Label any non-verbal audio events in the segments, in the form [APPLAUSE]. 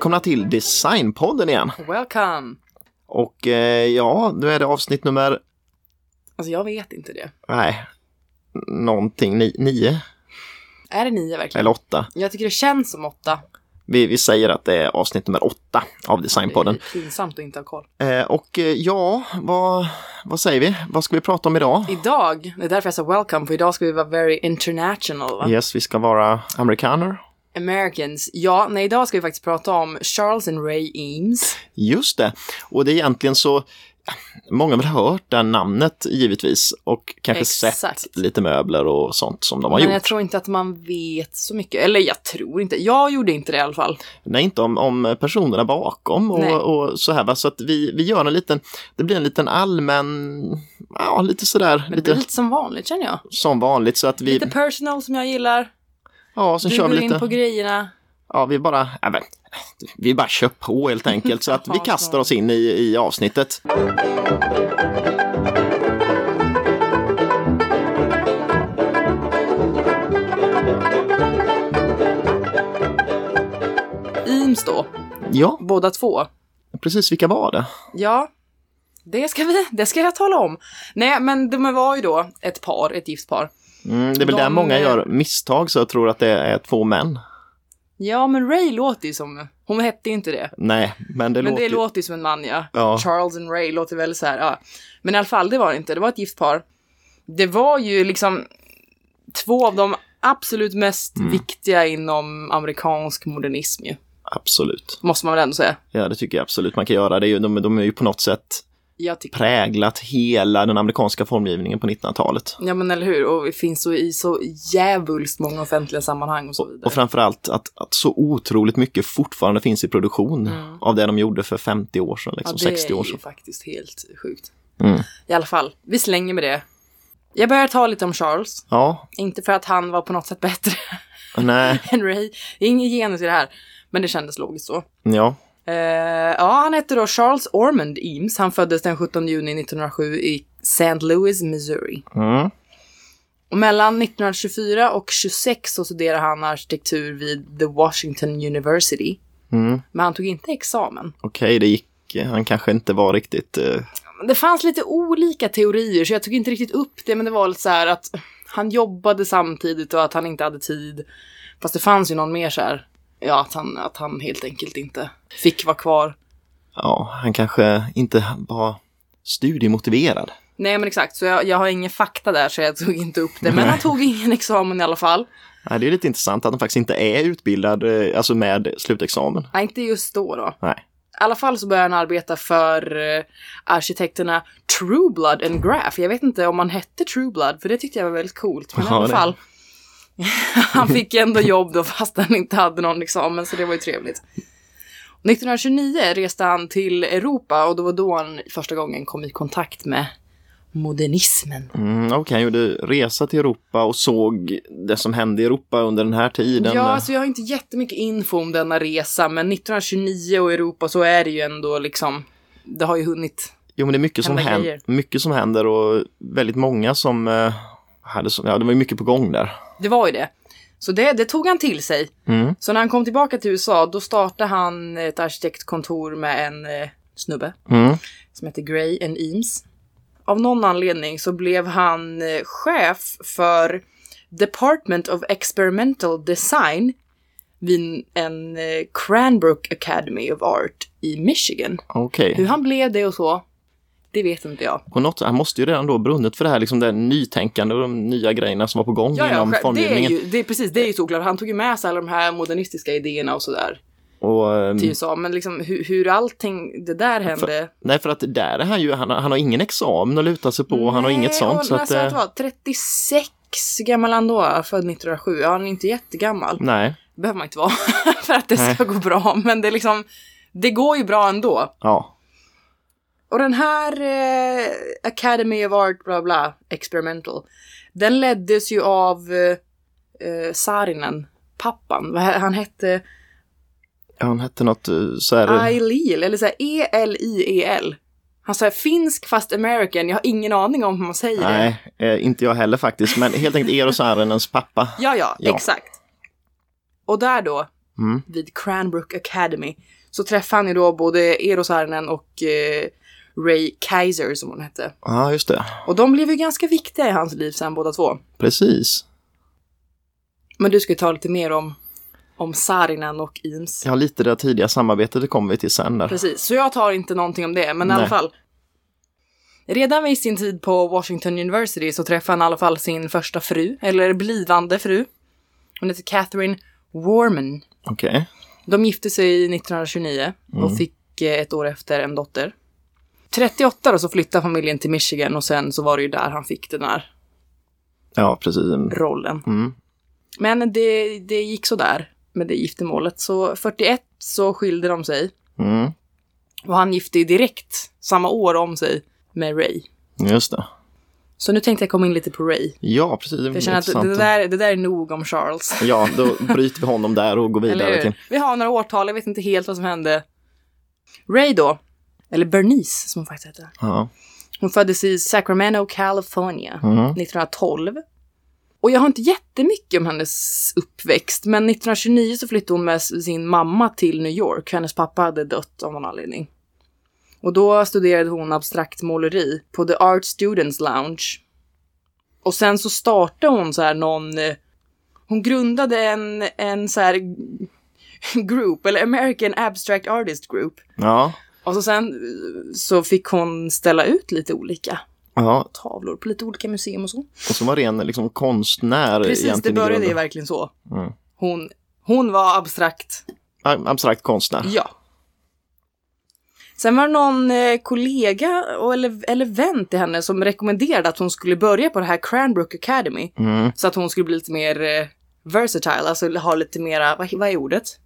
Välkomna till Designpodden igen. Welcome! Och eh, ja, nu är det avsnitt nummer, Alltså jag vet inte det. nej, någonting, ni, nio Är det nio verkligen? eller åtta. Jag tycker det känns som åtta. Vi, vi säger att det är avsnitt nummer åtta av Designpodden. Det är pinsamt att inte ha koll. Eh, och eh, ja, vad, vad säger vi? Vad ska vi prata om idag? Idag, det är därför jag sa welcome, för idag ska vi vara very international. Va? Yes, vi ska vara amerikaner. Americans. Ja, nej, idag ska vi faktiskt prata om Charles and Ray Eames. Just det. Och det är egentligen så, många har väl hört det namnet givetvis och kanske Exakt. sett lite möbler och sånt som de har Men gjort. jag tror inte att man vet så mycket. Eller jag tror inte. Jag gjorde inte det i alla fall. Nej, inte om, om personerna bakom och, och så här. va. Så att vi, vi gör en liten, det blir en liten allmän, ja lite sådär, Men det lite, blir lite som vanligt känner jag. som vanligt. Så att vi, Lite personal som jag gillar. Ja, så Du kör går vi in lite, på grejerna. ja vi bara, ja, men, vi bara kör på helt enkelt. Så att vi [LAUGHS] kastar oss in i, i avsnittet. Eames då, Ja, båda två. precis vilka var det? Ja, det ska, vi, det ska jag tala om. Nej, men de var ju då ett par, ett gift par. Mm, det är väl De, där många eh, gör misstag så jag tror att det är två män. Ja, men Ray låter ju som... Hon hette inte det. Nej, men det Men låter det låter ju som en man, ja. Ja. Charles and Ray låter väl så här, ja. Men i alla fall, det var det inte. Det var ett gift par. Det var ju liksom två av de absolut mest Mm. viktiga inom amerikansk modernism ju. absolut. Måste man väl ändå säga. Ja, det tycker jag absolut man kan göra. Det är ju, de, de är ju på något sätt präglat hela den amerikanska formgivningen på 1900-talet. Ja men eller hur, och det finns så i så jävulst många offentliga sammanhang och så vidare. Och framförallt att, att så otroligt mycket fortfarande finns i produktion av det de gjorde för 50 år sedan, liksom, Mm. ja, det 60 år är sedan. ju faktiskt helt sjukt. Mm. I alla fall, vi slänger med det. Jag börjar ta lite om Charles. Ja, Inte för att han var på något sätt bättre nej, [LAUGHS] än Ray. Det är ingen genus i det här. Men det kändes logiskt så. ja, Eh, ja, han hette då Charles Ormond Eames. Han föddes den 17 juni 1907 i St. Louis, Missouri. mm. Och mellan 1924 och 26 så studerade han arkitektur vid The Washington University. Mm. Men han tog inte examen. okej, det gick. Han kanske inte var riktigt... eh, Det fanns lite olika teorier så jag tog inte riktigt upp det men det var lite så här att han jobbade samtidigt och att han inte hade tid. Fast det fanns ju någon mer så här, ja att han, att han helt enkelt inte fick vara kvar. ja, han kanske inte var studiemotiverad. Nej men exakt, så jag, jag har ingen fakta där så jag tog inte upp det. Men han tog ingen examen i alla fall. Nej, det är lite intressant att han faktiskt inte är utbildad, eh, alltså med slutexamen. Nej, inte just då då. Nej. I alla fall så började han arbeta för eh, arkitekterna Trueblood and Graff. Jag vet inte om han hette Trueblood, för det tyckte jag var väldigt coolt. Men i Ja, alla det- fall. [LAUGHS] han fick ändå jobb då fast han inte hade någon examen, så det var ju trevligt. 1929 reste han till Europa och det var då han första gången kom i kontakt med modernismen. Mm, Okej, han gjorde resa till Europa och såg det som hände i Europa under den här tiden. Ja, alltså jag har inte jättemycket info om denna resa, men 1929 och Europa så är det ju ändå liksom, det har ju hunnit Jo, men det är mycket som, händer, mycket som händer och väldigt många som eh, hade så, ja, det var ju mycket på gång där. Det var ju det. Så det, det tog han till sig. Mm. Så när han kom tillbaka till USA, då startade han ett arkitektkontor med en eh, snubbe Mm. som heter Gray and Eames. Av någon anledning så blev han eh, chef för Department of Experimental Design vid en eh, Cranbrook Academy of Art i Michigan. Okej. Hur han blev det och så, det vet inte jag. På något, han måste ju redan då brunnit för det här, liksom det nytänkande och de nya grejerna som var på gång Ja, ja, inom det är formgivningen. ju, det är precis, det är ju såklart. Han tog ju med sig alla de här modernistiska idéerna och sådär. Och, ehm, till USA, men liksom hur, hur allting det där hände. nej, för att där är han ju, han, har- han har ingen examen att luta sig på, han har inget sånt. Och, Så att, att eh, det var 36 gammal han då, född 1907. Ja, han är inte jättegammal. nej, Det behöver man inte vara [LAUGHS] för att det ska gå bra, men det är liksom, det går ju bra ändå. ja. Och den här eh, Academy of Art, bla bla, experimental, den leddes ju av eh, eh, Saarinen, pappan. Han hette Ja, Han hette något eh, så här, Eilil, eller så här E-L-I-E-L. Han sa finsk fast American, jag har ingen aning om hur man säger det. nej, eh, inte jag heller faktiskt, men helt enkelt Eero Saarinens pappa. [LAUGHS] Ja, ja, Ja. exakt. Och där då, vid Cranbrook Academy så träffade han ju då både Eero Saarinen och eh, Ray Kaiser som hon hette. Ja, just det. Och de blev ju ganska viktiga i hans liv sen båda två. Precis. Men du ska ju ta lite mer om, om Saarinen och Eames. Ja, lite det tidiga samarbetet det kommer vi till sen där. Precis, så jag tar inte någonting om det, men i Nej. alla fall. Redan vid sin tid på Washington University så träffade han i alla fall sin första fru, eller blivande fru. Hon heter Catherine Warman. Okej. De gifte sig 1929 och fick eh, ett år efter en dotter. 38 då så flyttade familjen till Michigan och sen så var det ju där han fick den här Ja, precis. rollen. Mm. Men det, det gick så där med det giftermålet. Så 41 så skilde de sig. Mm. Och han gifte ju direkt samma år om sig med Ray. Just det. Så nu tänkte jag komma in lite på Ray. Ja, precis. Det jag känner att det där, det där är nog om Charles. Ja, då bryter vi honom där och går vidare till... Vi har några årtal, jag vet inte helt vad som hände. Ray då, eller Bernice som hon faktiskt hette. Ja. Hon föddes i Sacramento, California, Mm. 1912. Och jag har inte jättemycket om hennes uppväxt, men 1929 så flyttade hon med sin mamma till New York. Hennes pappa hade dött av någon anledning. Och då studerade hon abstrakt måleri på The Art Students Lounge. Och sen så startade hon så här någon... Hon grundade en, en så här group, eller American Abstract Artist Group. Ja. Och så sen eh, så fick hon ställa ut lite olika ja. tavlor på lite olika museum och så. Och som var ren liksom, konstnär Precis, det började ju verkligen så. Mm. Hon, hon var abstrakt, Ab- Abstrakt konstnär. ja. Sen var det någon eh, kollega eller, eller vän till henne som rekommenderade att hon skulle börja på det här Cranbrook Academy. Mm. Så att hon skulle bli lite mer eh, versatile, alltså ha lite mera, vad, vad är ordet?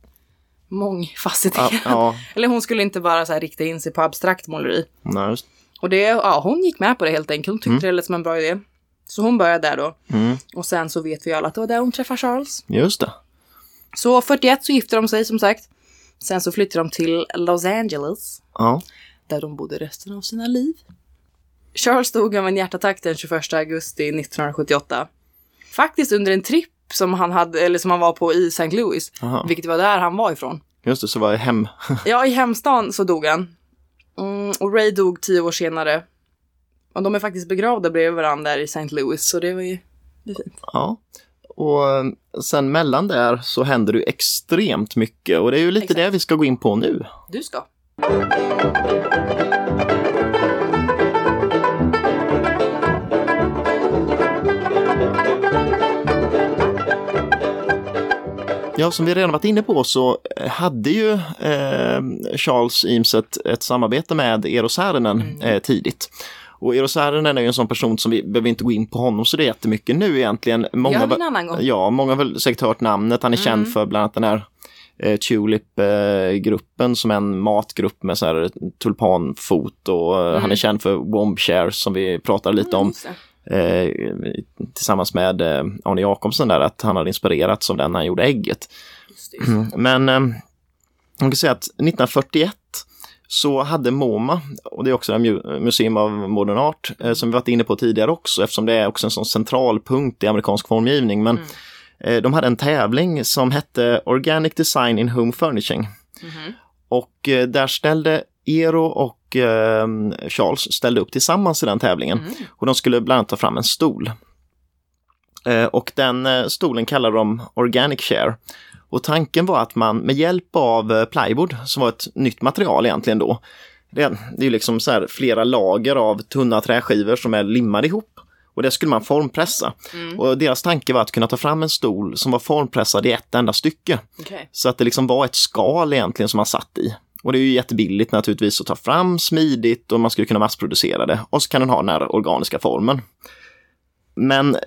Mångfacetterad. Ja, ja. [LAUGHS] Eller hon skulle inte bara så här rikta in sig på abstrakt måleri. Nej, just. Och det, ja, hon gick med på det helt enkelt. Hon tyckte det lät som en bra idé. Så hon började där då. Mm. Och sen så vet vi alla att det var där hon träffade Charles. just det. Så 41 så gifte de sig som sagt. Sen så flyttade de till Los Angeles. Ja. Där de bodde resten av sina liv. Charles dog av en hjärtattack den 21 augusti 1978. Faktiskt under en tripp som han, hade, eller som han var på i St. Louis. Aha. Vilket var där han var ifrån. Just det, så var jag hem. [LAUGHS] Ja, i hemstan så dog han. Mm, och Ray dog tio år senare. Och de är faktiskt begravda bredvid varandra där i St. Louis, så det var ju det är fint. Ja. Och eh, sen mellan där så händer det ju extremt mycket och det är ju lite Exakt. det vi ska gå in på nu. Du ska. Ja, som vi redan varit inne på så eh, hade ju eh, Charles Eames ett, ett samarbete med Eero Saarinen eh, tidigt. Och Eero Saarinen är ju en sån person som vi behöver inte gå in på honom så det är jättemycket nu egentligen. Många, Gör en annan gång. Ja, många har väl säkert hört namnet. Han är känd för bland annat den här eh, Tulip-gruppen som är en matgrupp med så här tulpanfot och eh, han är känd för Wombshares som vi pratade lite om. Eh, tillsammans med eh, Arne Jacobsen där att han hade inspirerats av den när han gjorde ägget. Just just det. Men eh, man kan säga att 1941 så hade MoMA, och det är också en mu- Museum of Modern Art, eh, som vi varit inne på tidigare också, eftersom det är också en sån central punkt i amerikansk formgivning. Men eh, de hade en tävling som hette Organic Design in Home Furnishing. Och eh, där ställde Eero och eh, Charles ställde upp tillsammans i den tävlingen. Och de skulle bland annat ta fram en stol. Eh, och den eh, stolen kallade de Organic Chair. Och tanken var att man med hjälp av eh, plywood, som var ett nytt material egentligen då, det, det är ju liksom så här flera lager av tunna träskivor som är limmade ihop. Och det skulle man formpressa. Och deras tanke var att kunna ta fram en stol som var formpressad i ett enda stycke. Okej. Så att det liksom var ett skal egentligen som man satt i. Och det är ju jättebilligt naturligtvis att ta fram, smidigt och man skulle kunna massproducera det. Och så kan den ha den här organiska formen. Men eh,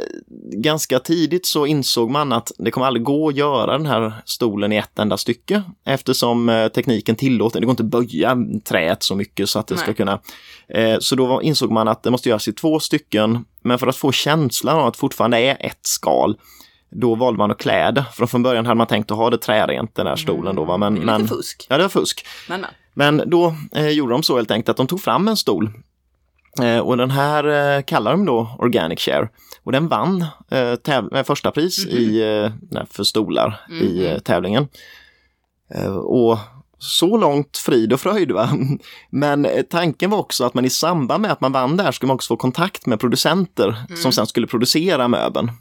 ganska tidigt så insåg man att det kommer aldrig gå att göra den här stolen i ett enda stycke eftersom eh, tekniken tillåter, det går inte att böja träet så mycket så att det ska Nej. kunna. Eh, Så då insåg man att det måste göras i två stycken, men för att få känslan av att fortfarande är ett skal då valde man att klä det. För från början hade man tänkt att ha det trärent den här stolen då. Va? Men, Det är lite men, fusk. Ja, det var fusk. Men, men. Men då eh, gjorde de så helt enkelt att de tog fram en stol. Eh, och den här eh, kallar de då Organic Share. Och den vann eh, eh, första pris i, eh, nej, för stolar i eh, tävlingen. Eh, och så långt frid och fröjd. Va? [LAUGHS] Men eh, tanken var också att man i samband med att man vann där skulle man också få kontakt med producenter mm. som sen skulle producera möbeln.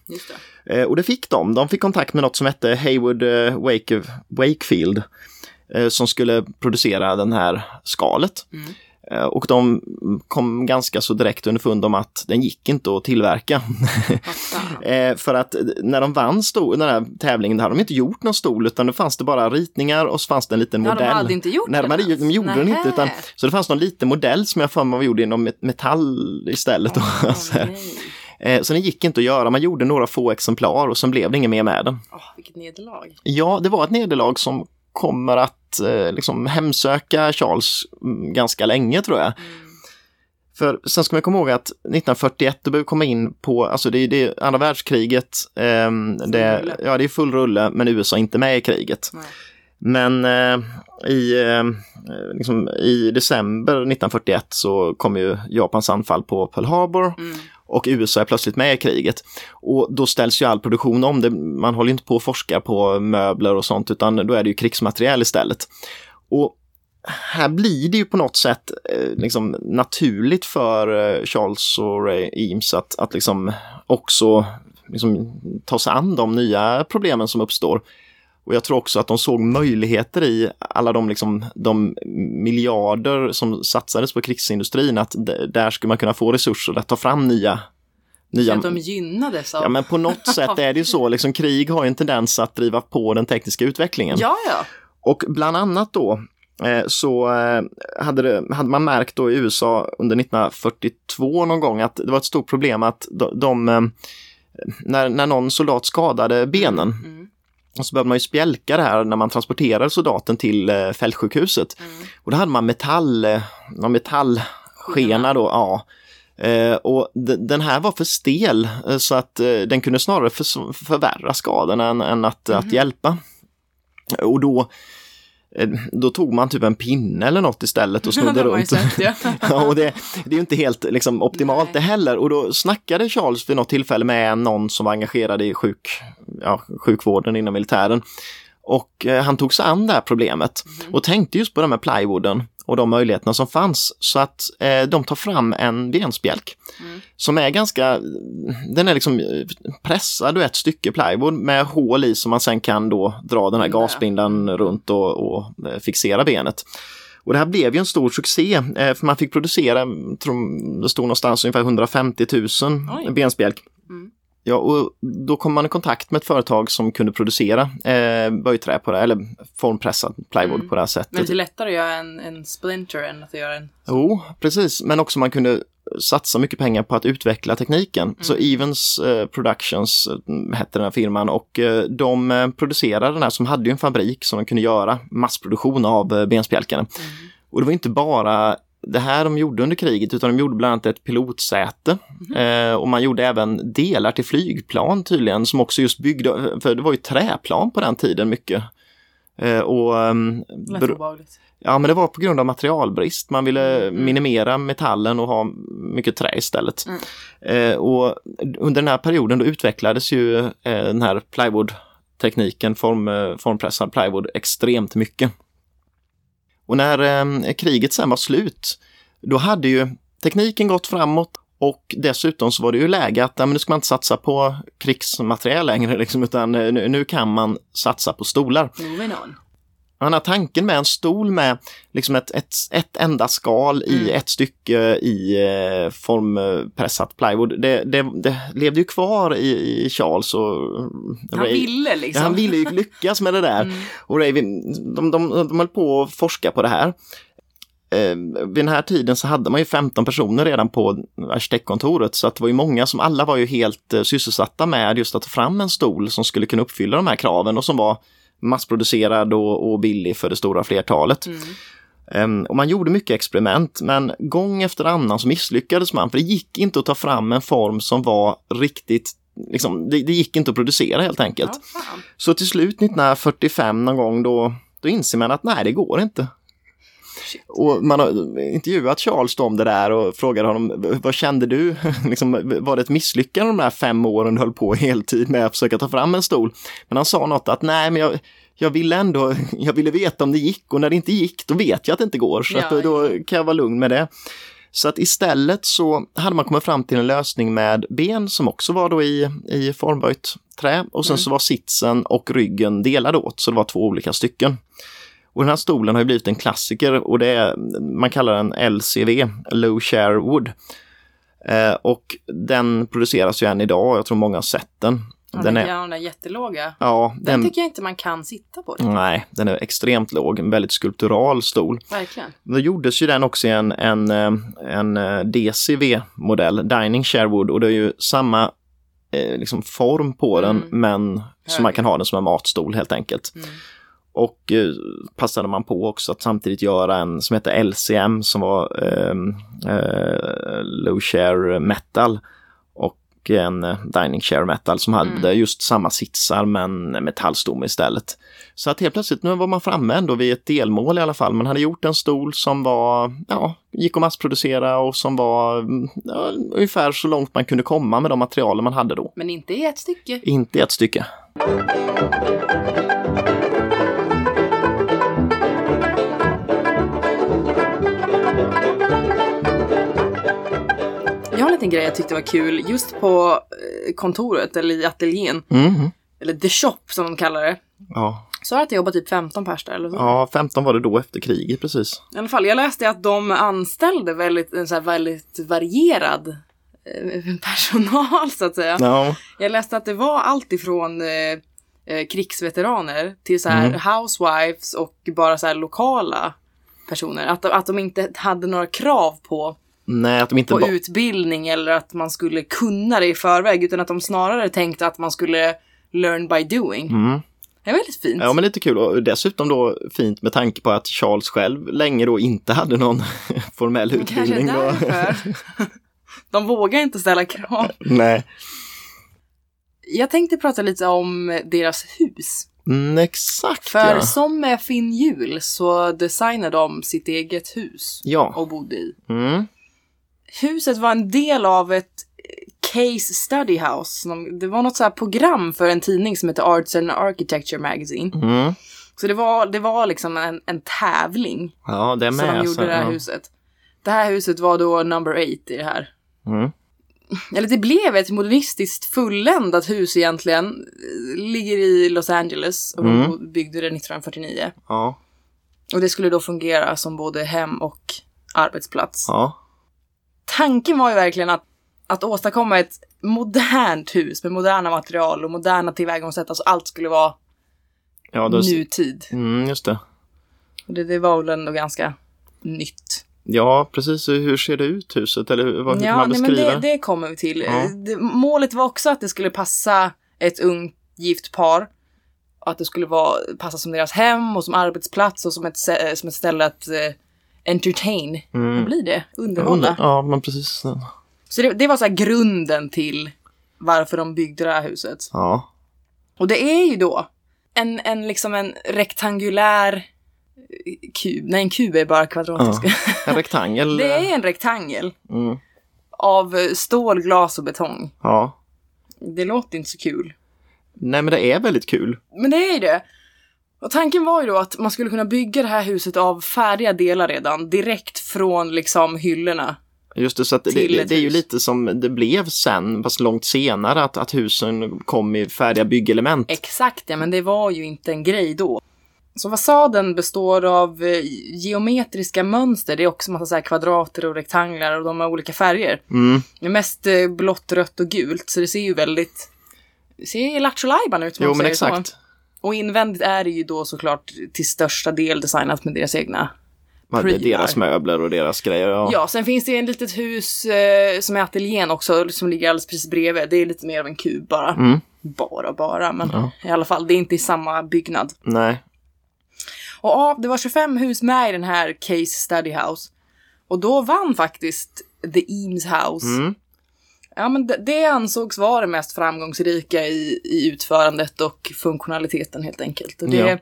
Det. Och det fick de. De fick kontakt med något som hette Haywood Wake, Wakefield som skulle producera den här skalet. Mm. Eh, och de kom ganska så direkt underfund om att den gick inte att tillverka. [LAUGHS] Eh, för att när de vann stol, den här tävlingen, hade de inte gjort någon stol utan det fanns det bara ritningar och så fanns det en liten modell. Ja, de hade inte gjort Nej, de, hade, de gjorde Nähe. den inte. Utan, så det fanns någon liten modell som jag för mig var gjord inom metall istället. Oh, [LAUGHS] så, eh, så den gick inte att göra. Man gjorde några få exemplar och sen blev det inget mer med den. Oh, vilket nederlag. Ja, det var ett nederlag som kommer att eh, liksom hemsöka Charles mm, ganska länge tror jag. Mm. För sen ska man komma ihåg att 1941 då behöver komma in på, alltså det är, det är andra världskriget, eh, det, ja det är full rulle men USA är inte med i kriget. Nej. Men eh, i, eh, liksom, i december 1941 så kom ju Japans anfall på Pearl Harbor mm och USA är plötsligt med i kriget. Och då ställs ju all produktion om. Det, man håller inte på att forska på möbler och sånt utan då är det ju krigsmateriel istället. Och här blir det ju på något sätt eh, liksom naturligt för eh, Charles och Ray Eames att, att liksom också liksom ta sig an de nya problemen som uppstår. Och jag tror också att de såg möjligheter i alla de, liksom, de miljarder som satsades på krigsindustrin, att där skulle man kunna få resurser att ta fram nya Nya... att de gynnades av... Ja, men på något sätt är det ju så. Liksom, krig har ju en tendens att driva på den tekniska utvecklingen. Ja, ja. Och bland annat då eh, så eh, hade, det, hade man märkt då i USA under 1942 någon gång att det var ett stort problem att de, de eh, när, när någon soldat skadade benen mm. Och så behövde man ju spjälka det här när man transporterade soldaten till eh, fältsjukhuset. Mm. Och då hade man metall, eh, någon metallskena då, ja. Eh, och den här var för stel eh, så att eh, den kunde snarare för, förvärra skadan än, än att, mm. att hjälpa. Och då då tog man typ en pinne eller något istället och [LAUGHS] snodde runt. Sett, ja. [LAUGHS] ja, och det, det är ju inte helt liksom, optimalt Nej. det heller. Och då snackade Charles vid något tillfälle med någon som var engagerad i sjuk, ja, sjukvården inom militären. Och eh, han tog sig an det här problemet mm. och tänkte just på det med plywooden och de möjligheterna som fanns. Så att eh, de tar fram en venspjälk mm. som är ganska, den är liksom pressad och ett stycke plywood med hål i som man sen kan då dra den här gasbindan runt och, och eh, fixera benet. Och det här blev ju en stor succé, eh, för man fick producera, tror det stod någonstans ungefär 150 000 Oj. benspjälk. Mm. Ja, och då kom man i kontakt med ett företag som kunde producera eh, böjträ på det, eller formpressad plywood mm. på det här sättet. Men det är lättare att göra en, en splinter än att göra en... Jo, precis. Men också man kunde satsa mycket pengar på att utveckla tekniken. Mm. Så Evens eh, Productions eh, hette den här firman och eh, de eh, producerade den här som hade ju en fabrik som de kunde göra massproduktion av eh, benspjälkarna. Mm. Och det var inte bara det här de gjorde under kriget utan de gjorde bland annat ett pilotsäte mm. eh, och man gjorde även delar till flygplan tydligen som också just byggde, för det var ju träplan på den tiden mycket. Eh, och, um, Ja, men det var på grund av materialbrist. Man ville mm. minimera metallen och ha mycket trä istället. Mm. Eh, och under den här perioden då utvecklades ju eh, den här plywood-tekniken, form, eh, formpressad plywood, extremt mycket. Och när eh, kriget sen var slut, då hade ju tekniken gått framåt och dessutom så var det ju läge att ja, men nu ska man inte satsa på krigsmateriel längre, liksom, utan eh, nu, nu kan man satsa på stolar. Den här tanken med en stol med liksom ett, ett, ett enda skal i mm. ett stycke i eh, formpressat plywood, det, det, det, levde ju kvar i, i Charles och Han Ray. ville liksom. Ja, han ville ju [LAUGHS] lyckas med det där. Mm. Och Ray, de, de, de, höll på att forska på det här. Eh, vid den här tiden så hade man ju 15 personer redan på arkitektkontoret så att det var ju många som alla var ju helt eh, sysselsatta med just att ta fram en stol som skulle kunna uppfylla de här kraven och som var massproducerad och, och billig för det stora flertalet. Mm. Um, och man gjorde mycket experiment men gång efter annan så misslyckades man för det gick inte att ta fram en form som var riktigt Liksom, det, det gick inte att producera helt enkelt. Ja, så till slut 1945 någon gång då, då inser man att nej det går inte. Och man har intervjuat Charles om det där och frågade honom, vad kände du? [LAUGHS] liksom, var det ett misslyckande de där fem åren du höll på heltid med att försöka ta fram en stol? Men han sa något att nej, men jag, jag ville ändå, jag ville veta om det gick och när det inte gick, då vet jag att det inte går. Så Ja, då, då kan jag vara lugn med det. Så att istället så hade man kommit fram till en lösning med ben som också var då i, i formböjt trä och sen Mm. så var sitsen och ryggen delade åt, så det var två olika stycken. Och den här stolen har ju blivit en klassiker och det är, man kallar den LCV, Low Share Wood. Eh, och den produceras ju än idag, jag tror många har sett den. Ja, Den är, ja, den där jättelåga. ja, Den den, tycker jag inte man kan sitta på. riktigt. nej, den är extremt låg, en väldigt skulptural stol. Verkligen. Då gjordes ju den också i en, en, eh, en eh, DCV-modell, Dining Sharewood, och det är ju samma eh, liksom form på den, Mm. men så man kan ha den som en matstol helt enkelt. Mm. Och eh, passade man på också att samtidigt göra en som heter LCM som var ehm, eh, Low Share Metal och en eh, Dining Share Metal som hade Mm. just samma sitsar men metallstomme istället. Så att helt plötsligt, nu var man framme ändå vid ett delmål i alla fall. Man hade gjort en stol som var, ja, gick att massproducera och som var mm, ja, ungefär så långt man kunde komma med de materialen man hade då. Men inte i ett stycke. Inte i ett stycke. Har en liten grej jag tyckte var kul just på eh, kontoret eller i ateljén. Mhm. Eller the shop som de kallar det. Ja. Så har att det jobbar typ 15 pers där eller så. ja, 15 var det då efter kriget precis. I alla fall, jag läste att de anställde väldigt, en så här väldigt varierad eh, [LAUGHS] personal så att säga. Ja, Jag läste att det var allt ifrån eh, eh, krigsveteraner till så här Mm. housewives och bara så här lokala personer. Att, de- att de inte hade några krav på, nej att de inte på utbildning eller att man skulle kunna det i förväg utan att de snarare tänkte att man skulle learn by doing. Mm. Det är väldigt fint. Ja, men lite kul och dessutom då fint med tanke på att Charles själv länge då inte hade någon [LAUGHS] formell Kanske utbildning. Då. därför. [LAUGHS] De vågar inte ställa krav. Nej, Jag tänkte prata lite om deras hus. mm, exakt För ja. som med Finn Hjul så designade de sitt eget hus Ja. och bodde i. Mm. Huset var en del av ett eh, Case Study House. Det var något så program för en tidning som heter Arts and Architecture Magazine. Mm. Så det var, det var liksom en, en tävling Ja, det är som med. de gjorde så- det här ja. huset. Det här huset var då number eight i det här. Mm. Eller det blev ett modernistiskt fulländat hus egentligen. Ligger i Los Angeles och Mm. de byggde det 1949. Ja, Och det skulle då fungera som både hem och arbetsplats. ja. Tanken var ju verkligen att, att åstadkomma ett modernt hus med moderna material och moderna tillvägagångssätt. Alltså allt skulle vara ja då... nutid. Mm, just det. Och det, det var väl ändå ganska nytt. Ja, precis. Hur ser det ut huset? Eller hur, kan Ja, man nej, men beskriva det, det kommer vi till. Ja. Eh, målet var också att det skulle passa ett ungt gift par. Att det skulle vara, passa som deras hem och som arbetsplats och som ett, sä- som ett ställe att eh, entertain. Mm. Vad blir det? Underhålla. Ja, men precis. Så det, det var så här grunden till varför de byggde det här huset. Ja. Och det är ju då en, en, liksom en rektangulär eh, kub. Nej, en kub är bara kvadratisk. En rektangel. [LAUGHS] det är en rektangel Mm. av stål, glas och betong. Ja. Det låter inte så kul. Nej, men det är väldigt kul. Men det är ju det. Och tanken var ju då att man skulle kunna bygga det här huset av färdiga delar redan, direkt från liksom hyllorna. Just det, så att det, det, är ju lite som det blev sen, fast långt senare, att, att husen kom i färdiga byggelement. Exakt ja, men det var ju inte en grej då. Så fasaden består av eh, geometriska mönster. Det är också massa så kvadrater och rektanglar och de har olika färger. Mm. Det är mest eh, blått, rött och gult, så det ser ju väldigt... Det ser lattjo lajban ut Jo, men säger så. Och invändigt är det ju då såklart till största del designat med deras egna prylar. deras möbler och deras grejer. Ja. Ja, sen finns det en litet hus eh, som är ateljén också, som ligger alldeles precis bredvid. Det är lite mer av en kub bara. Mm. Bara, bara, men Ja. i alla fall, det är inte i samma byggnad. Nej. Och ja, det var 25 hus med i den här Case Study House. Och då vann faktiskt The Eames House. Mm. Ja, men det, det ansågs vara det mest framgångsrika i, i utförandet och funktionaliteten helt enkelt. Och det, Ja.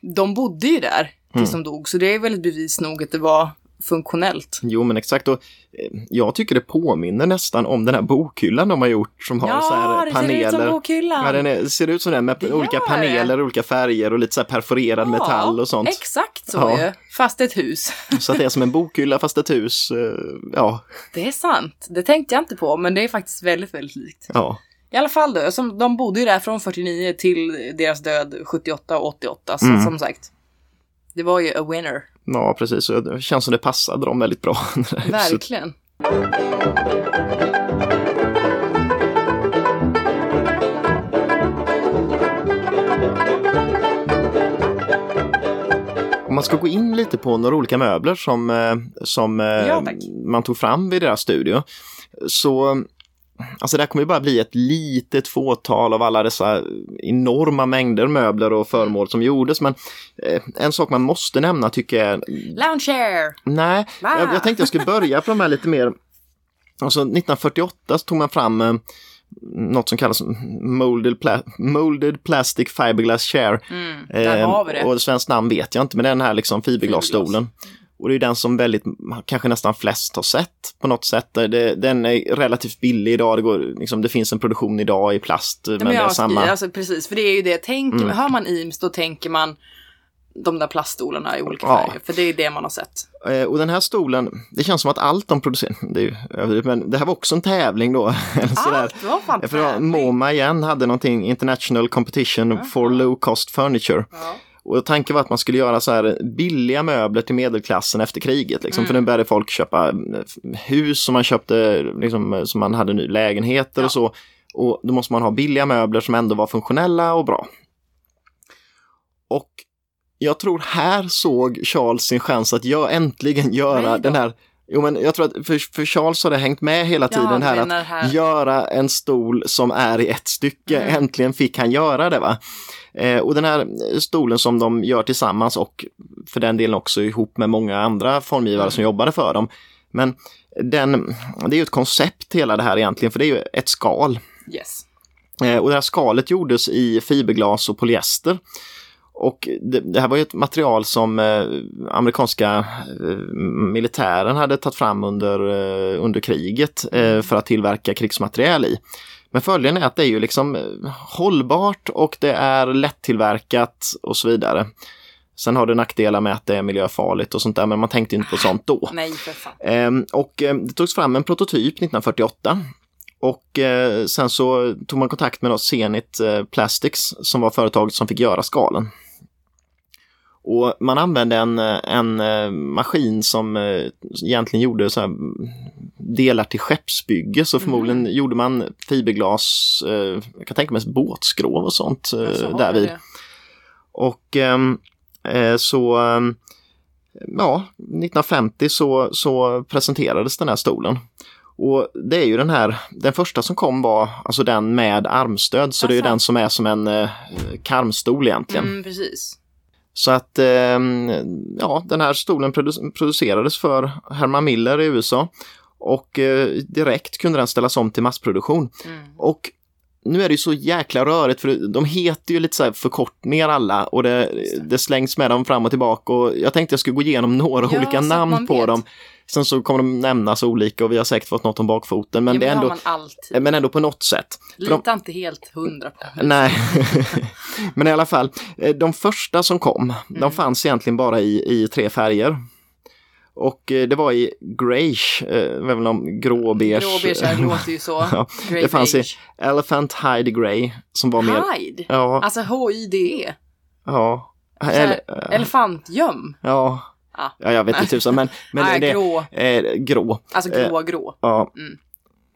De bodde ju där tills Mm. de dog, så det är väldigt bevis nog att det var funktionellt. Jo men exakt och eh, jag tycker det påminner nästan om den här bokhyllan de har gjort som har så här det paneler. ser ut som bokhyllan. Ja, den är, ser ut som den med Det olika paneler, olika färger och lite så här perforerad metall och sånt. Exakt så Ja. ju. Fast ett hus. [LAUGHS] Så att det är som en bokhylla fast ett hus. eh, Ja, Det är sant. Det tänkte jag inte på, men det är faktiskt väldigt, väldigt likt. ja. I alla fall då, som, de bodde ju där från 49 till deras död 78 och 88, så Mm. som sagt. Det var ju a winner. Ja, precis. Och Det känns som det passade dem väldigt bra. [LAUGHS] Verkligen. Om man ska gå in lite på några olika möbler som, eh, som eh, Ja, man tog fram vid deras studio. Så Alltså det här kommer ju bara bli ett litet fåtal av alla dessa enorma mängder möbler och föremål som gjordes. Men eh, en sak man måste nämna tycker jag Lounge chair! Nej, jag, jag tänkte jag skulle börja på de här lite mer. Alltså 1948 så tog man fram eh, något som kallas molded, pla molded plastic fiberglass chair. Mm, Eh. Och svenskt namn vet jag inte, men det är den här liksom fiberglasstolen. Och det är den som väldigt, kanske nästan flest har sett på något sätt. Det, den är relativt billig idag, det, går, liksom, det finns en produktion idag i plast. Men, Men det är samma. alltså, precis, för det är ju det. Tänk, Mm. Hör man Eames då tänker man de där plaststolarna i olika Ja. färger. För det är det man har sett. Eh, Och den här stolen, det känns som att allt de producerar, [LAUGHS] det är ju överdrivet, men det här var också en tävling då. [LAUGHS] Allt var fan Ja, För tävling. MoMA igen hade någonting, International Competition for Low Cost Furniture. Ja. Och tanken var att man skulle göra så här billiga möbler till medelklassen efter kriget. Liksom. Mm. För nu började folk köpa eh, hus som man köpte, liksom, som man hade ny lägenheter Ja. och så. Och då måste man ha billiga möbler som ändå var funktionella och bra. Och jag tror här såg Charles sin chans att jag äntligen göra den här Jo men jag tror att för, för Charles har det hängt med hela Ja, tiden här det är att här- göra en stol som är i ett stycke. Mm. Äntligen fick han göra det va. Eh, och den här stolen som de gör tillsammans och för den delen också ihop med många andra formgivare Mm. som jobbade för dem. Men den, det är ju ett koncept hela det här egentligen för det är ju ett skal. Yes. Eh, och det här skalet gjordes i fiberglas och polyester. Och det, det här var ju ett material som eh, amerikanska eh, militären hade tagit fram under, eh, under kriget eh, för att tillverka krigsmateriel i. Men fördelen är att det är ju liksom eh, hållbart och det är lättillverkat och så vidare. Sen har det nackdelar med att det är miljöfarligt och sånt där, men man tänkte inte på sånt då. [LAUGHS] Nej. Ehm, och eh, det togs fram en prototyp 1948. Och sen så tog man kontakt med då Zenit Plastics som var företaget som fick göra skalen. Och man använde en, en eh, maskin som eh, egentligen gjorde så mm, delar till skeppsbygge. Så förmodligen gjorde man fiberglas, eh, jag kan tänka mig båtskrov och sånt eh, Alltså, där vi vid. Och ehm, eh, så, ehm, ja, 1950 så, så presenterades den här stolen. Och det är ju den här, den första som kom var alltså den med armstöd, så det är ju Asså. den som är som en eh, karmstol egentligen. Mm, precis. Så att, ehm, ja, den här stolen produ- producerades för Herman Miller i USA och eh, direkt kunde den ställas om till massproduktion. Mm. Och nu är det ju så jäkla rörigt för de heter ju lite så här förkortningar alla och det, det slängs med dem fram och tillbaka och jag tänkte jag skulle gå igenom några Ja, olika namn på vet. dem. Sen så kommer de nämnas olika och vi har säkert fått något om bakfoten men ja, det är ändå, alltid. men ändå på något sätt. För de- Lita inte helt hundra på. Nej, [LAUGHS] men i alla fall, eh, de första som kom, de Mm. fanns egentligen bara i, i tre färger. Och eh, det var i greige, eh, det var väl någon grå-beige. Gråbeige här låter ju så. [LAUGHS] Ja, Grey det fanns i. Elephant Hide Grey som var mer... Hide? Ja, Alltså H-Y-D-E? ja. Här, Ele- Elefantgöm? ja. Ah. ja, jag vet inte tusan men, [LAUGHS] men Nej, det grå. är grå. Alltså grå, grå. Ja. Mm.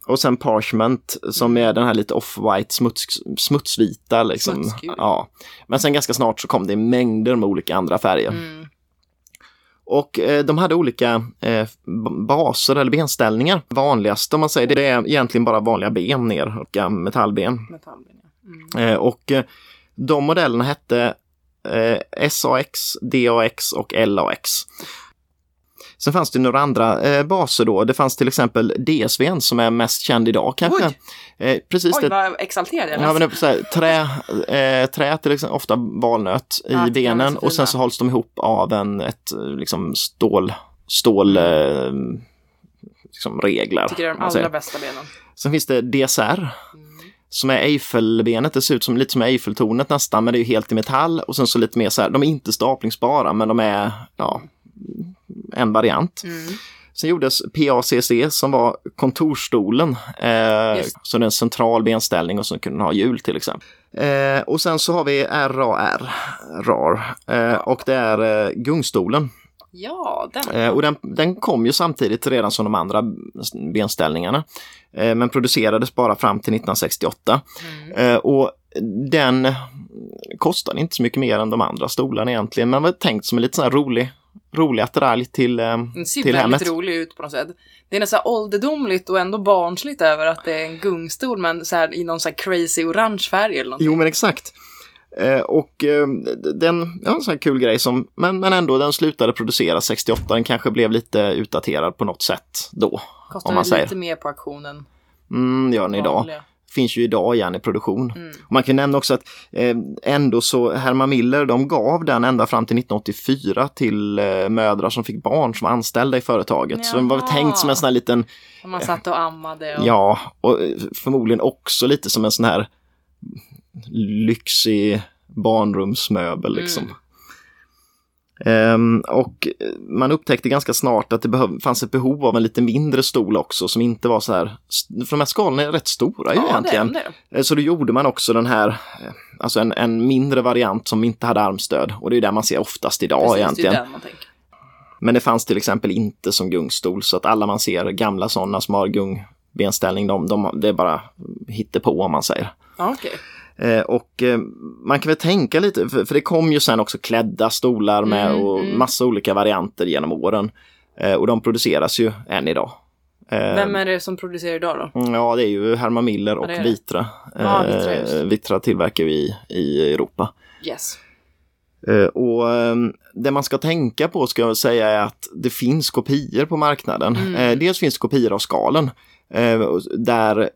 Och sen parchment som är den här lite off-white smuts, smutsvita. Liksom. Smutsgul. Ja. Men sen ganska snart så kom det mängder med olika andra färger. Mm. Och eh, de hade olika eh, baser eller benställningar. Vanligast om man säger det, det är egentligen bara vanliga ben ner, och metallben. Metallben, ja. Mm. Eh, och de modellerna hette SAX, DAX och LAX. Sen fanns det några andra eh, baser då. Det fanns till exempel DSVn som är mest känd idag kanske. Eh, precis Oj, det. vad exalterad jag Ja, men så här, trä, eh, trä till exempel, ofta valnöt i Ja, benen och sen så hålls de ihop av en, ett eh, liksom stål, stål eh, liksom reglar. Tycker det är de allra bästa benen. Sen finns det DSR. Som är Eiffelbenet, det ser ut som lite som Eiffeltornet nästan, men det är ju helt i metall. Och sen så lite mer så här, de är inte staplingsbara, men de är, ja, en variant. Mm. Sen gjordes PACC som var kontorsstolen. Eh, så det är en central benställning och så kunde den ha hjul till exempel. Eh, och sen så har vi RAR, RAR eh, och det är eh, gungstolen. Ja, den. Eh, och den, den kom ju samtidigt redan som de andra benställningarna. Eh, men producerades bara fram till 1968. Mm. Eh, och den kostade inte så mycket mer än de andra stolarna egentligen. Men var tänkt som en lite sån här rolig, rolig attiralj till, eh, Den ser till väldigt rolig ut på något sätt. Det är nästan ålderdomligt och ändå barnsligt över att det är en gungstol men så här, i någon så här crazy orange färg eller någonting. Jo men exakt. Eh, och eh, den, ja, en sån här kul grej som, men, men ändå den slutade producera 68. Den kanske blev lite utdaterad på något sätt då. Kostar om man lite säger. mer på auktionen. Mm, gör den idag. vanliga. Finns ju idag igen i produktion. Mm. Man kan nämna också att eh, ändå så Herman Miller, de gav den ända fram till 1984 till eh, mödrar som fick barn som var anställda i företaget. Så den var Jaha. tänkt som en sån här liten, Och man satt och ammade och... ja, och eh, förmodligen också lite som en sån här lyxig barnrumsmöbel liksom. Mm. Ehm, och man upptäckte ganska snart att det behöv, fanns ett behov av en lite mindre stol också som inte var så här, för de här skalorna är rätt stora ju ja, det egentligen. de, det är de. Eh, Så då gjorde man också den här, eh, alltså en, en mindre variant som inte hade armstöd. Och det är det man ser oftast idag Precis, egentligen. det. Men det fanns till exempel inte som gungstol, så att alla man ser, gamla sådana som har gungbenställning, de, de, det är bara hittepå om man säger. Ja, okej. Eh, och eh, man kan väl tänka lite, för, för det kom ju sen också klädda stolar med Mm, och mm. massa olika varianter genom åren. Eh, och de produceras ju än idag. Eh, Vem är det som producerar idag då? Mm, Ja, det är ju Herman Miller och det. Vitra. Ja, Vitra. Eh, Vitra tillverkar ju i, i Europa. Yes. Och ehm, det man ska tänka på ska jag säga är att det finns kopior på marknaden. Mm. Dels finns det kopior av skalen. Eh, Där